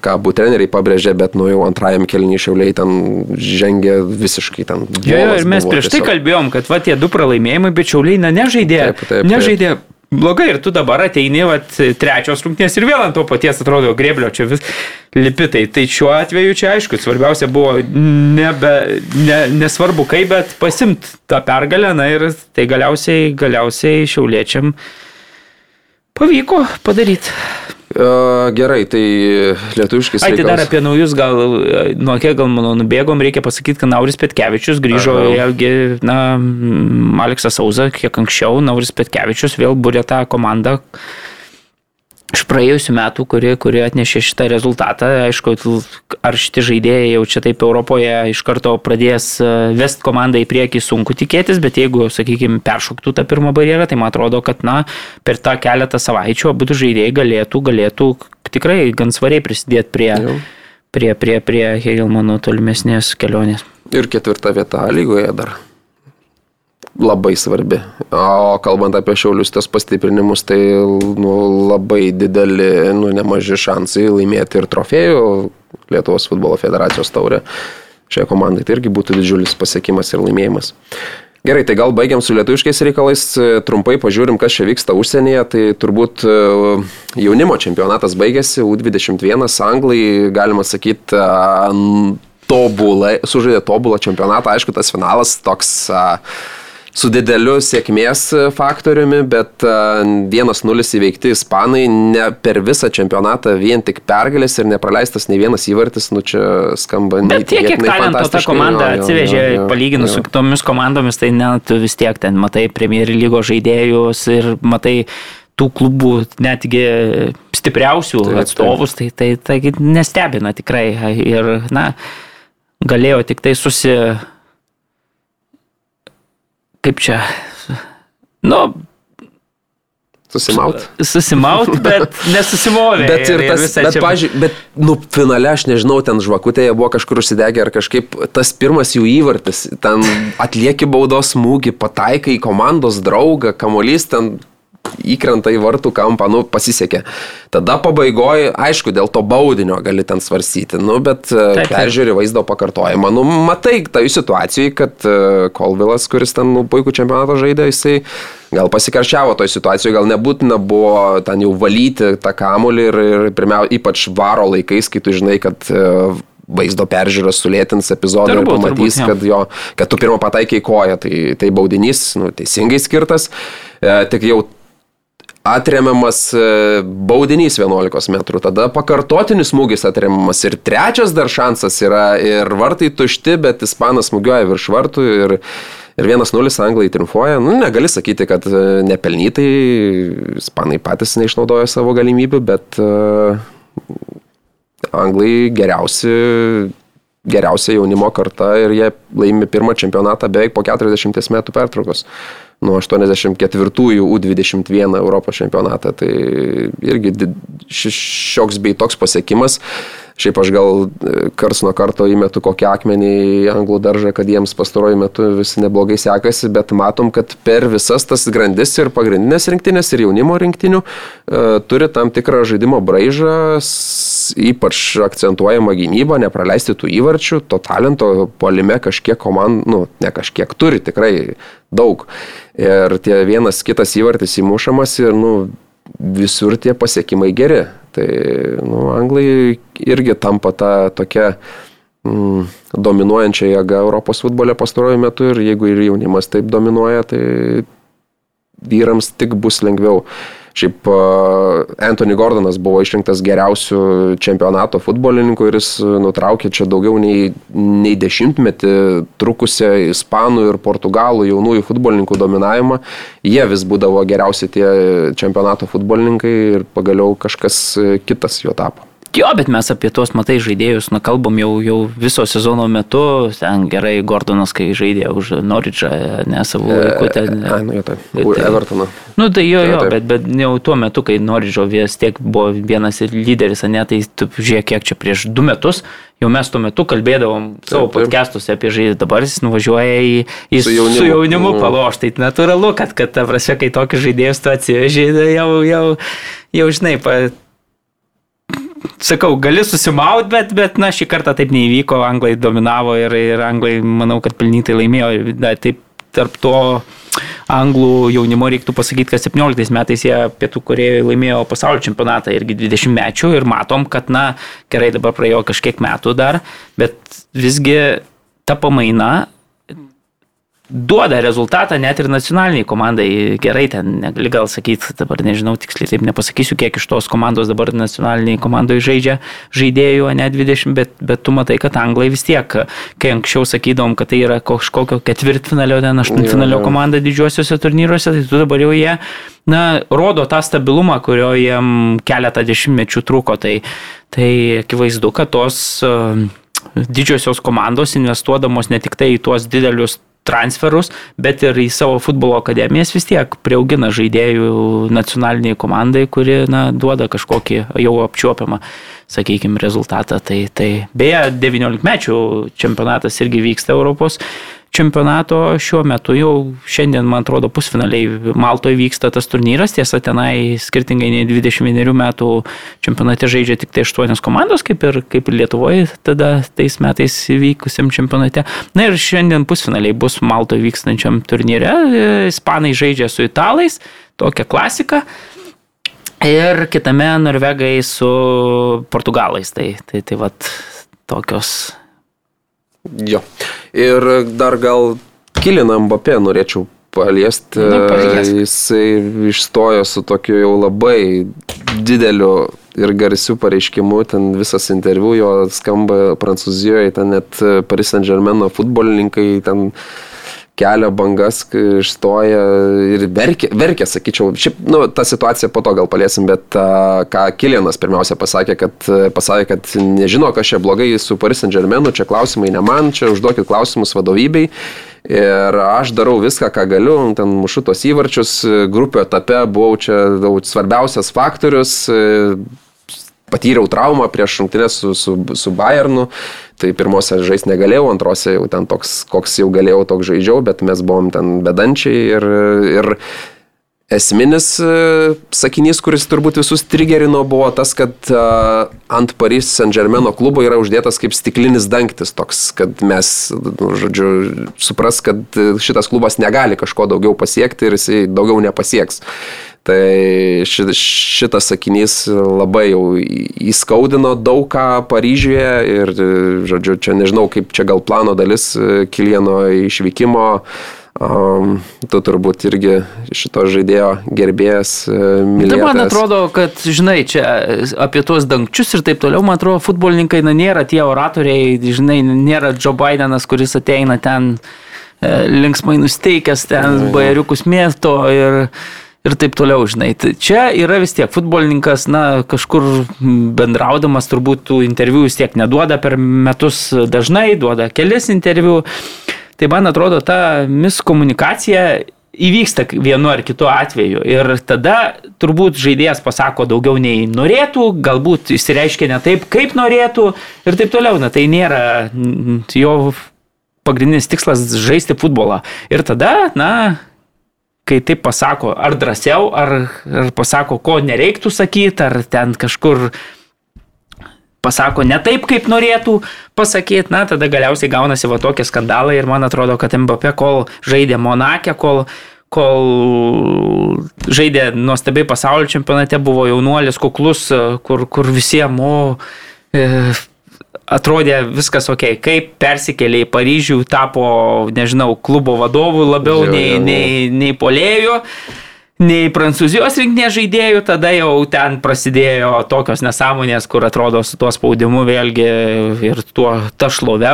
ką abu treneriai pabrėžė, bet nu jau antrajam kelniui šiauliai ten žengė visiškai ten. Jo, jo, ir mes prieš tai tiesiog. kalbėjom, kad va tie du pralaimėjimai, bet šiauliai na, nežaidė. Taip, taip, taip. Nežaidė blogai ir tu dabar ateini, vat, trečios rungtynės ir vėl ant to paties atrodo greblio čia vis lipitai. Tai šiuo atveju čia aišku, svarbiausia buvo nebe, ne, nesvarbu kaip, bet pasimt tą pergalę, na ir tai galiausiai, galiausiai šiauliečiam pavyko padaryti. Gerai, tai lietuviškai. Ai, tai dar apie naujus, gal nuo kiek gal mano nubėgom, reikia pasakyti, kad Nauris Petkevičius grįžo, vėlgi, na, Aleksas Sauza, kiek anksčiau, Nauris Petkevičius vėl būrė tą komandą, iš praėjusių metų, kuri, kuri atnešė šitą rezultatą. Aišku, ar šitie žaidėjai jau čia taip Europoje iš karto pradės e, vest komandą į priekį sunku tikėtis, bet jeigu, sakykime, peršoktų tą pirmą barjerą, tai man atrodo, kad, na, per tą keletą savaičių abu žaidėjai galėtų, galėtų tikrai gan svariai prisidėti prie, jau. prie, prie, prie Hegelmano tolimesnės kelionės. Ir ketvirta vieta lygoje dar labai svarbi. O kalbant apie šiaulius tos pastiprinimus, tai nu, labai dideli, nu, nemaži šansai laimėti ir trofėjų Lietuvos futbolo federacijos taurę šiai komandai. Tai irgi būtų didžiulis pasiekimas ir laimėjimas. Gerai, tai gal baigiam su lietuviškais reikalais, trumpai pažiūrim, kas čia vyksta užsienyje. Tai turbūt e, jaunimo čempionatas baigėsi, U21, anglai, galima sakyti, tobulai, sužaidė tobulą čempionatą, aišku, tas finalas toks uh, su dideliu sėkmės faktoriumi, bet 1-0 įveikti ispanai ne per visą čempionatą vien tik pergalės ir nepraleistas nei vienas įvartis, nu čia skamba ne. Bet tiek, kiek talento ta komanda jo, atsivežė, jo, jo, palyginus jo. su kitomis komandomis, tai net vis tiek ten matai Premier lygos žaidėjus ir matai tų klubų netgi stipriausių taip, atstovus, taip. tai, tai, tai nestebina tikrai. Ir, na, galėjo tik tai susi kaip čia, nu, Susimaut. Susimaut, bet nesusimovė. bet ir tas, ir bet, čia... pažiūrėjau, bet, nu, finale, aš nežinau, ten žvakutėje buvo kažkur užsidegę ar kažkaip tas pirmas jų įvartis, ten atlieki baudos smūgį, pataikai į komandos draugą, kamolys ten įkrenta į vartų kampą, nu, pasisekė. Tada pabaigoje, aišku, dėl to baudinio gali ten svarstyti, nu, bet e, taip, taip. peržiūri vaizdo pakartojimą. Nu, matai, tai situacijai, kad Kolvilas, e, kuris ten nu, puikų čempionatą žaidė, jisai gal pasikaršiavo toj situacijoje, gal nebūtina buvo ten jau valyti tą kamulį ir, ir pirmiausia, ypač varo laikais, kai tu žinai, kad e, vaizdo peržiūros sulėtins epizodą turbūt, ir pamatys, turbūt, kad, jo, kad tu pirmą pataikiai koją, tai, tai baudinys nu, teisingai skirtas. E, tik jau atremiamas e, baudinys 11 metrų, tada pakartotinis smūgis atremiamas ir trečias dar šansas yra ir vartai tušti, bet ispanas smūgiuoja virš vartų ir, ir 1-0 anglai triumfuoja. Nu, negali sakyti, kad e, nepelnytai ispanai patys neišnaudoja savo galimybių, bet uh, anglai geriausi geriausia jaunimo karta ir jie laimi pirmą čempionatą beveik po 40 metų pertraukos nuo 84-ųjų U21 Europos čempionatą. Tai irgi šioks bei toks pasiekimas. Šiaip aš gal e, kars nuo karto įmetu kokį akmenį į anglų daržą, kad jiems pastaruoju metu vis neblogai sekasi, bet matom, kad per visas tas grandis ir pagrindinės rinktinės ir jaunimo rinktinių e, turi tam tikrą žaidimo braižą, ypač akcentuojama gynyba, nepraleisti tų įvarčių, to talento polime kažkiek komandų, nu, ne kažkiek turi tikrai daug. Ir tie vienas kitas įvartis įmušamas ir, nu, visur tie pasiekimai geri. Tai nu, anglai irgi tampa tą tokia mm, dominuojančia jėga Europos futbole pastaruoju metu ir jeigu ir jaunimas taip dominuoja, tai vyrams tik bus lengviau. Šiaip Anthony Gordonas buvo išrinktas geriausių čempionato futbolininku ir jis nutraukė čia daugiau nei, nei dešimtmetį trukusią ispanų ir portugalų jaunųjų futbolininkų dominavimą. Jie vis būdavo geriausi tie čempionato futbolininkai ir pagaliau kažkas kitas jo tapo. Jo, bet mes apie tuos matai žaidėjus, na, kalbam jau, jau viso sezono metu, ten gerai Gordonas, kai žaidė už Norridžą, ne savo e, laiku ten. E, nu, jo, tai, už Evertoną. Nu, tai jo, jo, bet, bet jau tuo metu, kai Norridžo vis tiek buvo vienas lyderis, ne, tai tu žiūrėk, kiek čia prieš du metus, jau mes tuo metu kalbėdavom savo podcastuose apie žaidimą, dabar jis nuvažiuoja į, į su jaunimu, su jaunimu mm. paloš, tai natūralu, kad, kad ta prasme, kai tokius žaidėjus tu atsiveži, jau, jau, jau žinai, pa, sakau, gali susimaut, bet, bet, na, šį kartą taip neįvyko, anglai dominavo ir, ir anglai, manau, kad pelnytai laimėjo. Da, taip, tarp to anglų jaunimo reiktų pasakyti, kad 17 metais jie Pietų Korejoje laimėjo pasaulio čempionatą irgi 20 mečių ir matom, kad, na, gerai, dabar praėjo kažkiek metų dar, bet visgi ta pamaina duoda rezultatą net ir nacionaliniai komandai. Gerai, ten negali gal sakyti, dabar nežinau tiksliai, taip nepasakysiu, kiek iš tos komandos dabar nacionaliniai komandoje žaidžia žaidėjų, ne 20, bet, bet tu matai, kad anglai vis tiek, kai anksčiau sakydom, kad tai yra kažkokio ketvirtfinalio, ten aštuntfinalio komanda didžiuosiuose turnyruose, tai tu dabar jau jie na, rodo tą stabilumą, kurio jiem keletą dešimtmečių truko. Tai, tai akivaizdu, kad tos uh, didžiosios komandos investuodamos ne tik tai į tuos didelius transferus, bet ir į savo futbolo akademijas vis tiek prieaugina žaidėjų nacionaliniai komandai, kuri na, duoda kažkokį jau apčiuopiamą, sakykime, rezultatą. Tai, tai beje, 19 mečių čempionatas irgi vyksta Europos čempionato šiuo metu jau šiandien, man atrodo, pusfinaliai Maltoje vyksta tas turnyras, tiesa, tenai skirtingai nei 21 metų čempionate žaidžia tik tai 8 komandos, kaip ir, kaip ir Lietuvoje tada tais metais vykusiam čempionate. Na ir šiandien pusfinaliai bus Maltoje vykstančiam turnyre, Ispanai žaidžia su Italais, tokia klasika. Ir kitame Norvegai su Portugalais. Tai, tai, tai vat tokios Jo. Ir dar gal Kiliną Mbappé norėčiau paliesti. Na, Jisai išstojo su tokiu jau labai dideliu ir garsiu pareiškimu, ten visas interviu jo skamba Prancūzijoje, ten net Paris Saint Germain futbolininkai ten kelia bangas, išstoja ir verkia, verkia sakyčiau. Šiaip, nu, tą situaciją po to gal paliesim, bet uh, ką Kilienas pirmiausia pasakė, kad, pasakė, kad nežino, kas čia blogai su Paris Saint Germainu, čia klausimai ne man, čia užduokit klausimus vadovybei. Ir aš darau viską, ką galiu, ten mušu tos įvarčius, grupio etape buvau čia svarbiausias faktorius patyriau traumą prieš rungtynės su, su, su Bayernu, tai pirmose žais negalėjau, antrose jau ten toks, koks jau galėjau, toks žaidžiau, bet mes buvom ten bedančiai ir, ir esminis e, sakinys, kuris turbūt visus trigerino, buvo tas, kad uh, ant Paris Saint Germaino klubo yra uždėtas kaip stiklinis dangtis, toks, kad mes, nu, žodžiu, supras, kad šitas klubas negali kažko daugiau pasiekti ir jisai daugiau nepasieks. Tai šitas sakinys labai jau įskaudino daug ką Paryžiuje ir, žodžiu, čia nežinau, kaip čia gal plano dalis Kilieno išvykimo. Um, tu turbūt irgi šito žaidėjo gerbėjas. Mylėtas. Tai man atrodo, kad, žinai, čia apie tuos dangčius ir taip toliau, man atrodo, futbolininkai, na, nėra tie oratoriai, žinai, nėra Joe Bidenas, kuris ateina ten e, linksmai nusteikęs, ten bajeriukus mėsto ir ir taip toliau, žinai. Tai čia yra vis tiek futbolininkas, na, kažkur bendraudamas turbūt tų interviu vis tiek neduoda per metus dažnai, duoda kelis interviu. Tai man atrodo, ta miskomunikacija įvyksta vienu ar kitu atveju. Ir tada turbūt žaidėjas pasako daugiau nei norėtų, galbūt įsireiškia ne taip, kaip norėtų ir taip toliau. Na tai nėra jo pagrindinis tikslas žaisti futbolą. Ir tada, na, kai taip pasako, ar drąsiau, ar, ar pasako, ko nereiktų sakyti, ar ten kažkur pasako ne taip, kaip norėtų pasakyti, na, tada galiausiai gaunasi va tokie skandalai ir man atrodo, kad Mbappé, kol žaidė Monakė, kol, kol žaidė nuostabiai pasaulio čempionate, buvo jaunuolis kuklus, kur, kur visiems, e, atrodė viskas ok, kaip persikėlė į Paryžių, tapo, nežinau, klubo vadovų labiau jo, nei, jo, jo. nei, nei polėjų. Nei prancūzijos rinktinės žaidėjų, tada jau ten prasidėjo tokios nesąmonės, kur atrodo su tuo spaudimu vėlgi ir tuo ta šlove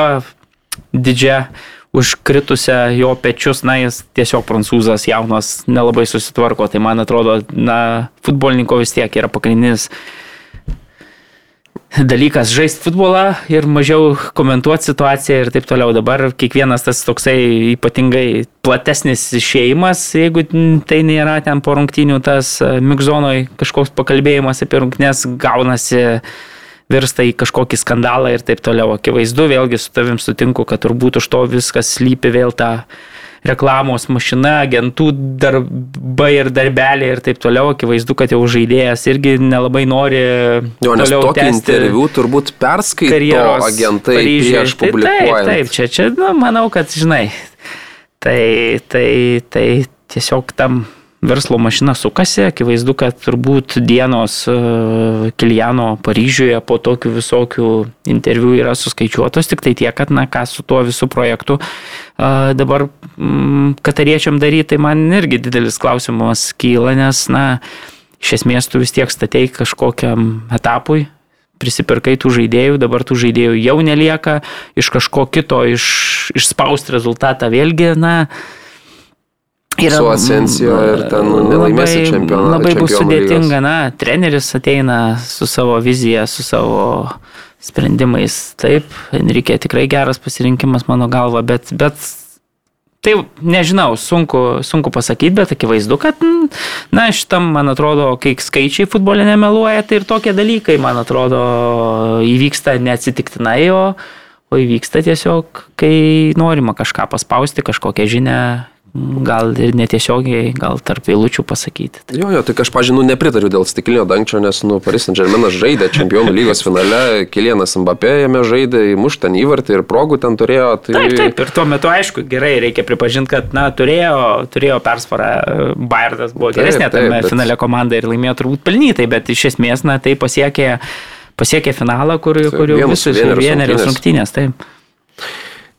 didžia užkritusią jo pečius, na jis tiesiog prancūzas jaunas nelabai susitvarko, tai man atrodo, na futbolininko vis tiek yra pagrindinis dalykas žaisti futbolą ir mažiau komentuoti situaciją ir taip toliau. Dabar kiekvienas tas toksai ypatingai platesnis išėjimas, jeigu tai nėra ten po rungtinių tas e, migzonoj kažkoks pakalbėjimas apie rungtnes gaunasi virsta į kažkokį skandalą ir taip toliau. Akivaizdu, vėlgi su tavim sutinku, kad turbūt už to viskas slypi vėl tą reklamos mašina, agentų darbai ir darbeliai ir taip toliau. Akivaizdu, kad jau žaidėjas irgi nelabai nori. Jo, nes tokį interviu turbūt perskaito agentai prieš publikuojant. Taip, taip, čia, čia nu, manau, kad žinai. Tai, tai, tai tiesiog tam verslo mašina sukasi, akivaizdu, kad turbūt dienos e, Kiliano Paryžiuje po tokių visokių interviu yra suskaičiuotos, tik tai tiek, kad, na, ką su tuo visų projektu e, dabar mm, katariečiam daryti, tai man irgi didelis klausimas kyla, nes, na, iš esmės tu vis tiek statei kažkokiam etapui, prisipirkai tų žaidėjų, dabar tų žaidėjų jau nelieka, iš kažko kito iš, išspausti rezultatą vėlgi, na, Yra, su Asensijo ir ten nu, nelaimėsi čempionatą. Labai bus sudėtinga, na, treneris ateina su savo vizija, su savo sprendimais. Taip, Enrique tikrai geras pasirinkimas mano galva, bet, bet tai nežinau, sunku, sunku pasakyti, bet akivaizdu, kad, na, šitam, man atrodo, kai skaičiai futbolė nemeluoja, tai ir tokie dalykai, man atrodo, įvyksta neatsitiktinai, o, o įvyksta tiesiog, kai norima kažką paspausti, kažkokią žinę gal ir netiesiogiai, gal tarp eilučių pasakyti. Jo, jo, tik aš, pažinu, nepritariu dėl stiklinio dangčio, nes, nu, Paris Saint Germainas žaidė čempionų lygos finale, Kilienas Mbappé jame žaidė, įmuštą įvartį ir progų ten turėjo. Tai... Taip, taip, ir tuo metu, aišku, gerai, reikia pripažinti, kad, na, turėjo, turėjo persvarą, Bayardas buvo geresnė tame bet... finale komanda ir laimėjo turbūt pelnytai, bet iš esmės, na, tai pasiekė, pasiekė finalą, kur, kur jau visus vienerius rungtynės. Taip.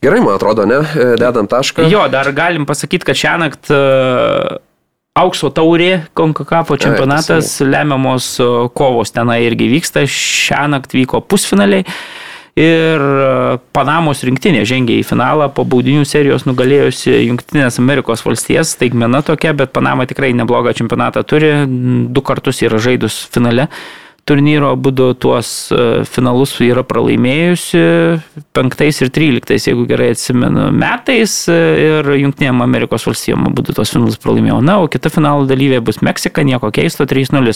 Gerai, man atrodo, ne? E, dedam tašką. Jo, dar galim pasakyti, kad šią naktį uh, aukso taurė, Konkakapo čempionatas, Ai, lemiamos e, kovos tenai irgi vyksta. Šią naktį vyko pusfinaliai. Ir Panamos rinktinė žengė į finalą po baudinių serijos nugalėjusi Junktinės Amerikos valstijas. Taigmena tokia, bet Panama tikrai neblogą čempionatą turi. Du kartus yra žaidus finale turnyro būdu tuos e, finalus yra pralaimėjusi 5 ir 13, jeigu gerai atsimenu, metais e, ir Junktinėm Amerikos valstijom būdu tuos finalus pralaimėjo. Na, o kita finalo dalyvė bus Meksika, nieko keisto, 3-0.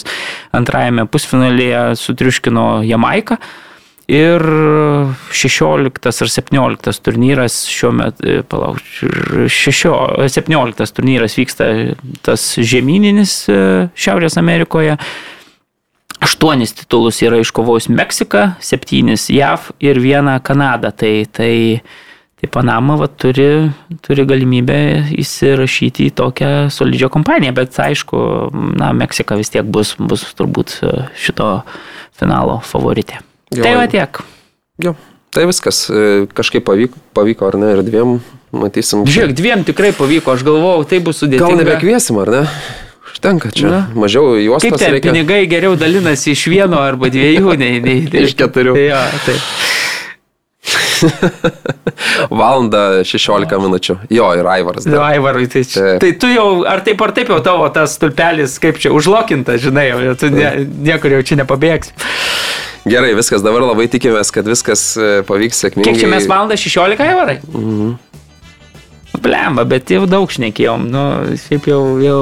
Antrajame pusfinalėje sutriuškino Jamaiką. Ir 16 ar 17 turnyras šiuo metu, e, palauk, 17 turnyras vyksta tas žemyninis Šiaurės Amerikoje. Aštuonis titulus yra iškovojus Meksika, septynis JAV ir vieną Kanadą. Tai, tai, tai Panama va, turi, turi galimybę įsirašyti į tokią solidžią kompaniją, bet aišku, na, Meksika vis tiek bus, bus turbūt šito finalo favoritė. Jo, tai va tiek. Jo, tai viskas. Kažkaip pavyko, pavyko ar ne, ir dviem matysim. Žiūrėk, dviem tikrai pavyko, aš galvojau, tai bus sudėtinga. Gal nebekviesim, ar ne? Užtenka čia. Na. Mažiau juos Kaip ten, reikia. pinigai geriau dalinasi iš vieno arba dviejų, nei, nei, iš keturių. Ja, taip. Valanda 16 minučių. Jo, ir Aivaras. Jo, Aivarui, tai, čia, tai tu jau, ar taip ar taip jau tavo tas stulpelis, kaip čia, užlokintas, žinai, jau, tu ne, niekur jau čia nepabėgsi. Gerai, viskas, dabar labai tikimės, kad viskas e, pavyks sėkmingai. Kiek čia mes valandą 16 Aivarai? Mhm. Blemba, bet jau daug šnekėjom, nu, šiaip jau, jau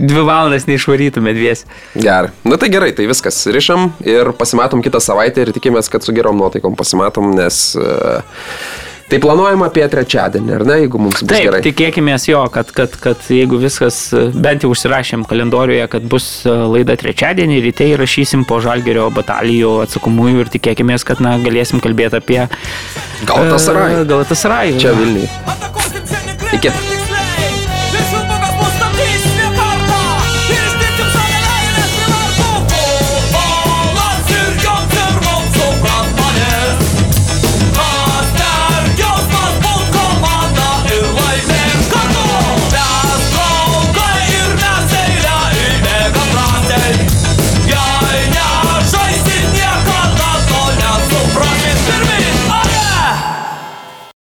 dvi valandas neišvarytume dvies. Gerai. Na tai gerai, tai viskas. Rišam ir pasimatom kitą savaitę ir tikimės, kad su gerom nuotaikom pasimatom, nes... Uh, Tai planuojama apie trečiadienį, ar ne, jeigu mums bus Taip, gerai? Tikėkime jo, kad, kad, kad jeigu viskas, bent jau užsirašėm kalendoriuje, kad bus e, laida trečiadienį, ryte įrašysim po žalgerio batalijų atsakomųjų ir tikėkime, kad na, galėsim kalbėti apie Galatasaraj. Uh, Galatasaraj. Čia Vilniui. Iki.